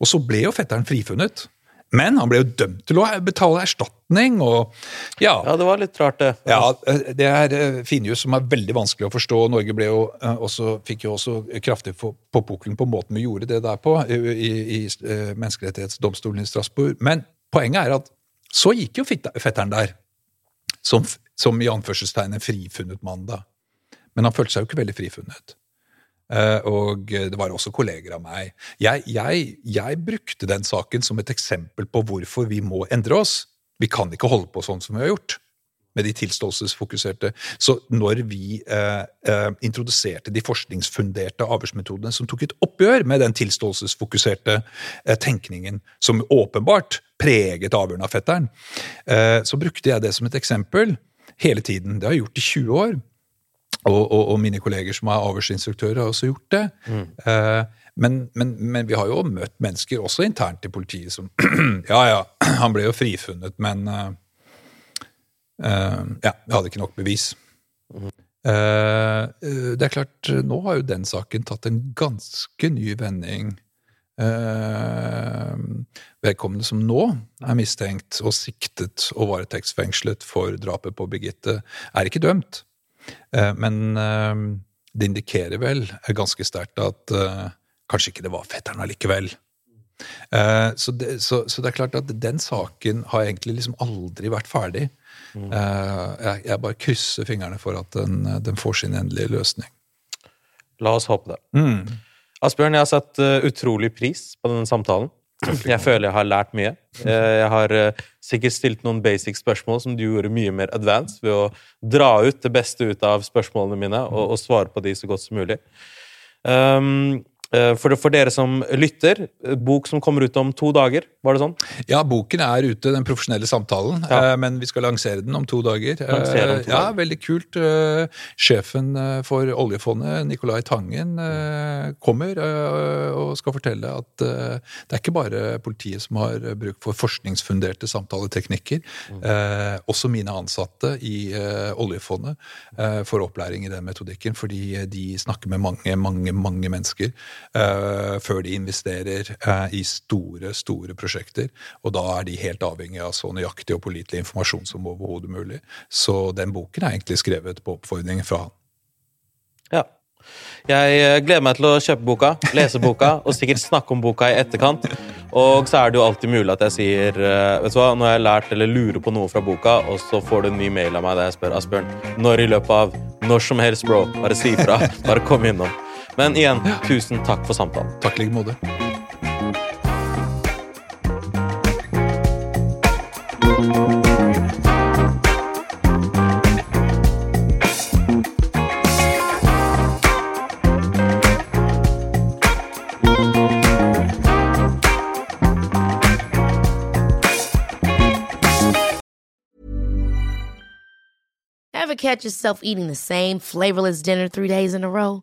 Og så ble jo fetteren frifunnet. Men han ble jo dømt til å betale erstatning, og ja, Ja, det var litt rart, det. ja, det er eh, finjus som er veldig vanskelig å forstå. Norge ble jo eh, også, fikk jo også kraftig på, pukkelen på måten vi gjorde det der på i, i, eh, menneskerettighetsdomstolen i Strasbourg. Men poenget er at så gikk jo fetteren der, som, som i anførselstegn en frifunnet mann da. Men han følte seg jo ikke veldig frifunnet. Eh, og det var også kolleger av meg. Jeg, jeg, jeg brukte den saken som et eksempel på hvorfor vi må endre oss. Vi kan ikke holde på sånn som vi har gjort med de tilståelsesfokuserte. Så når vi eh, eh, introduserte de forskningsfunderte avhørsmetodene som tok et oppgjør med den tilståelsesfokuserte eh, tenkningen som åpenbart preget avhørene av fetteren, eh, så brukte jeg det som et eksempel hele tiden. Det har jeg gjort i 20 år. Og, og, og mine kolleger som er avhørsinstruktører, har også gjort det. Eh, men, men, men vi har jo møtt mennesker, også internt i politiet, som Ja, ja, han ble jo frifunnet, men eh, eh, Ja, jeg hadde ikke nok bevis. Mm. eh, det er klart, nå har jo den saken tatt en ganske ny vending. Eh, vedkommende som nå er mistenkt og siktet og varetektsfengslet for drapet på Birgitte, er ikke dømt. Eh, Men eh, det indikerer vel ganske sterkt at eh, kanskje ikke det var fetteren allikevel. Så, det, så, så, det, er klart at den saken har egentlig liksom aldri vært ferdig. Mm. Jeg, jeg, bare krysser fingrene for at den, den, får sin endelige løsning. La oss håpe det. Mm. Asbjørn, jeg har satt utrolig pris på denne samtalen. Jeg føler jeg har lært mye. Jeg har sikkert stilt noen basic spørsmål som du gjorde mye mer advanced ved å dra ut det beste ut av spørsmålene mine og, og svare på de så godt som mulig. Um, Eh, for, for, dere som lytter, eh, bok som kommer ut om to dager, var det sånn? Ja, boken er ute, Den profesjonelle samtalen, ja. Eh, men vi skal lansere den om to dager. Om to ja, dager. Veldig kult. Sjefen for oljefondet, Nicolai Tangen, kommer og skal fortelle at det er ikke bare politiet som har bruk for forskningsfunderte samtaleteknikker. Mm. Også mine ansatte i oljefondet får opplæring i den metodikken, fordi de snakker med mange, mange, mange mennesker før de investerer uh, i store, store prosjekter. Og da er de helt avhengig av så nøyaktig og pålitelig informasjon som overhodet mulig. Så den boken er egentlig skrevet på oppfordring fra han. Ja. Jeg eh, gleder meg til å kjøpe boka, lese boka og sikkert snakke om boka i etterkant. Og så er det jo alltid mulig at jeg sier vet du hva, nå har jeg lært eller lurer på noe fra boka, og så får du en ny mail av meg der jeg spør Asbjørn når i løpet av når som helst, bro. Bare si ifra. Bare kom innom. Men igjen, tusen takk for samtalen. Takk i like måte. Ever catch yourself eating the same flavorless dinner three days in a row?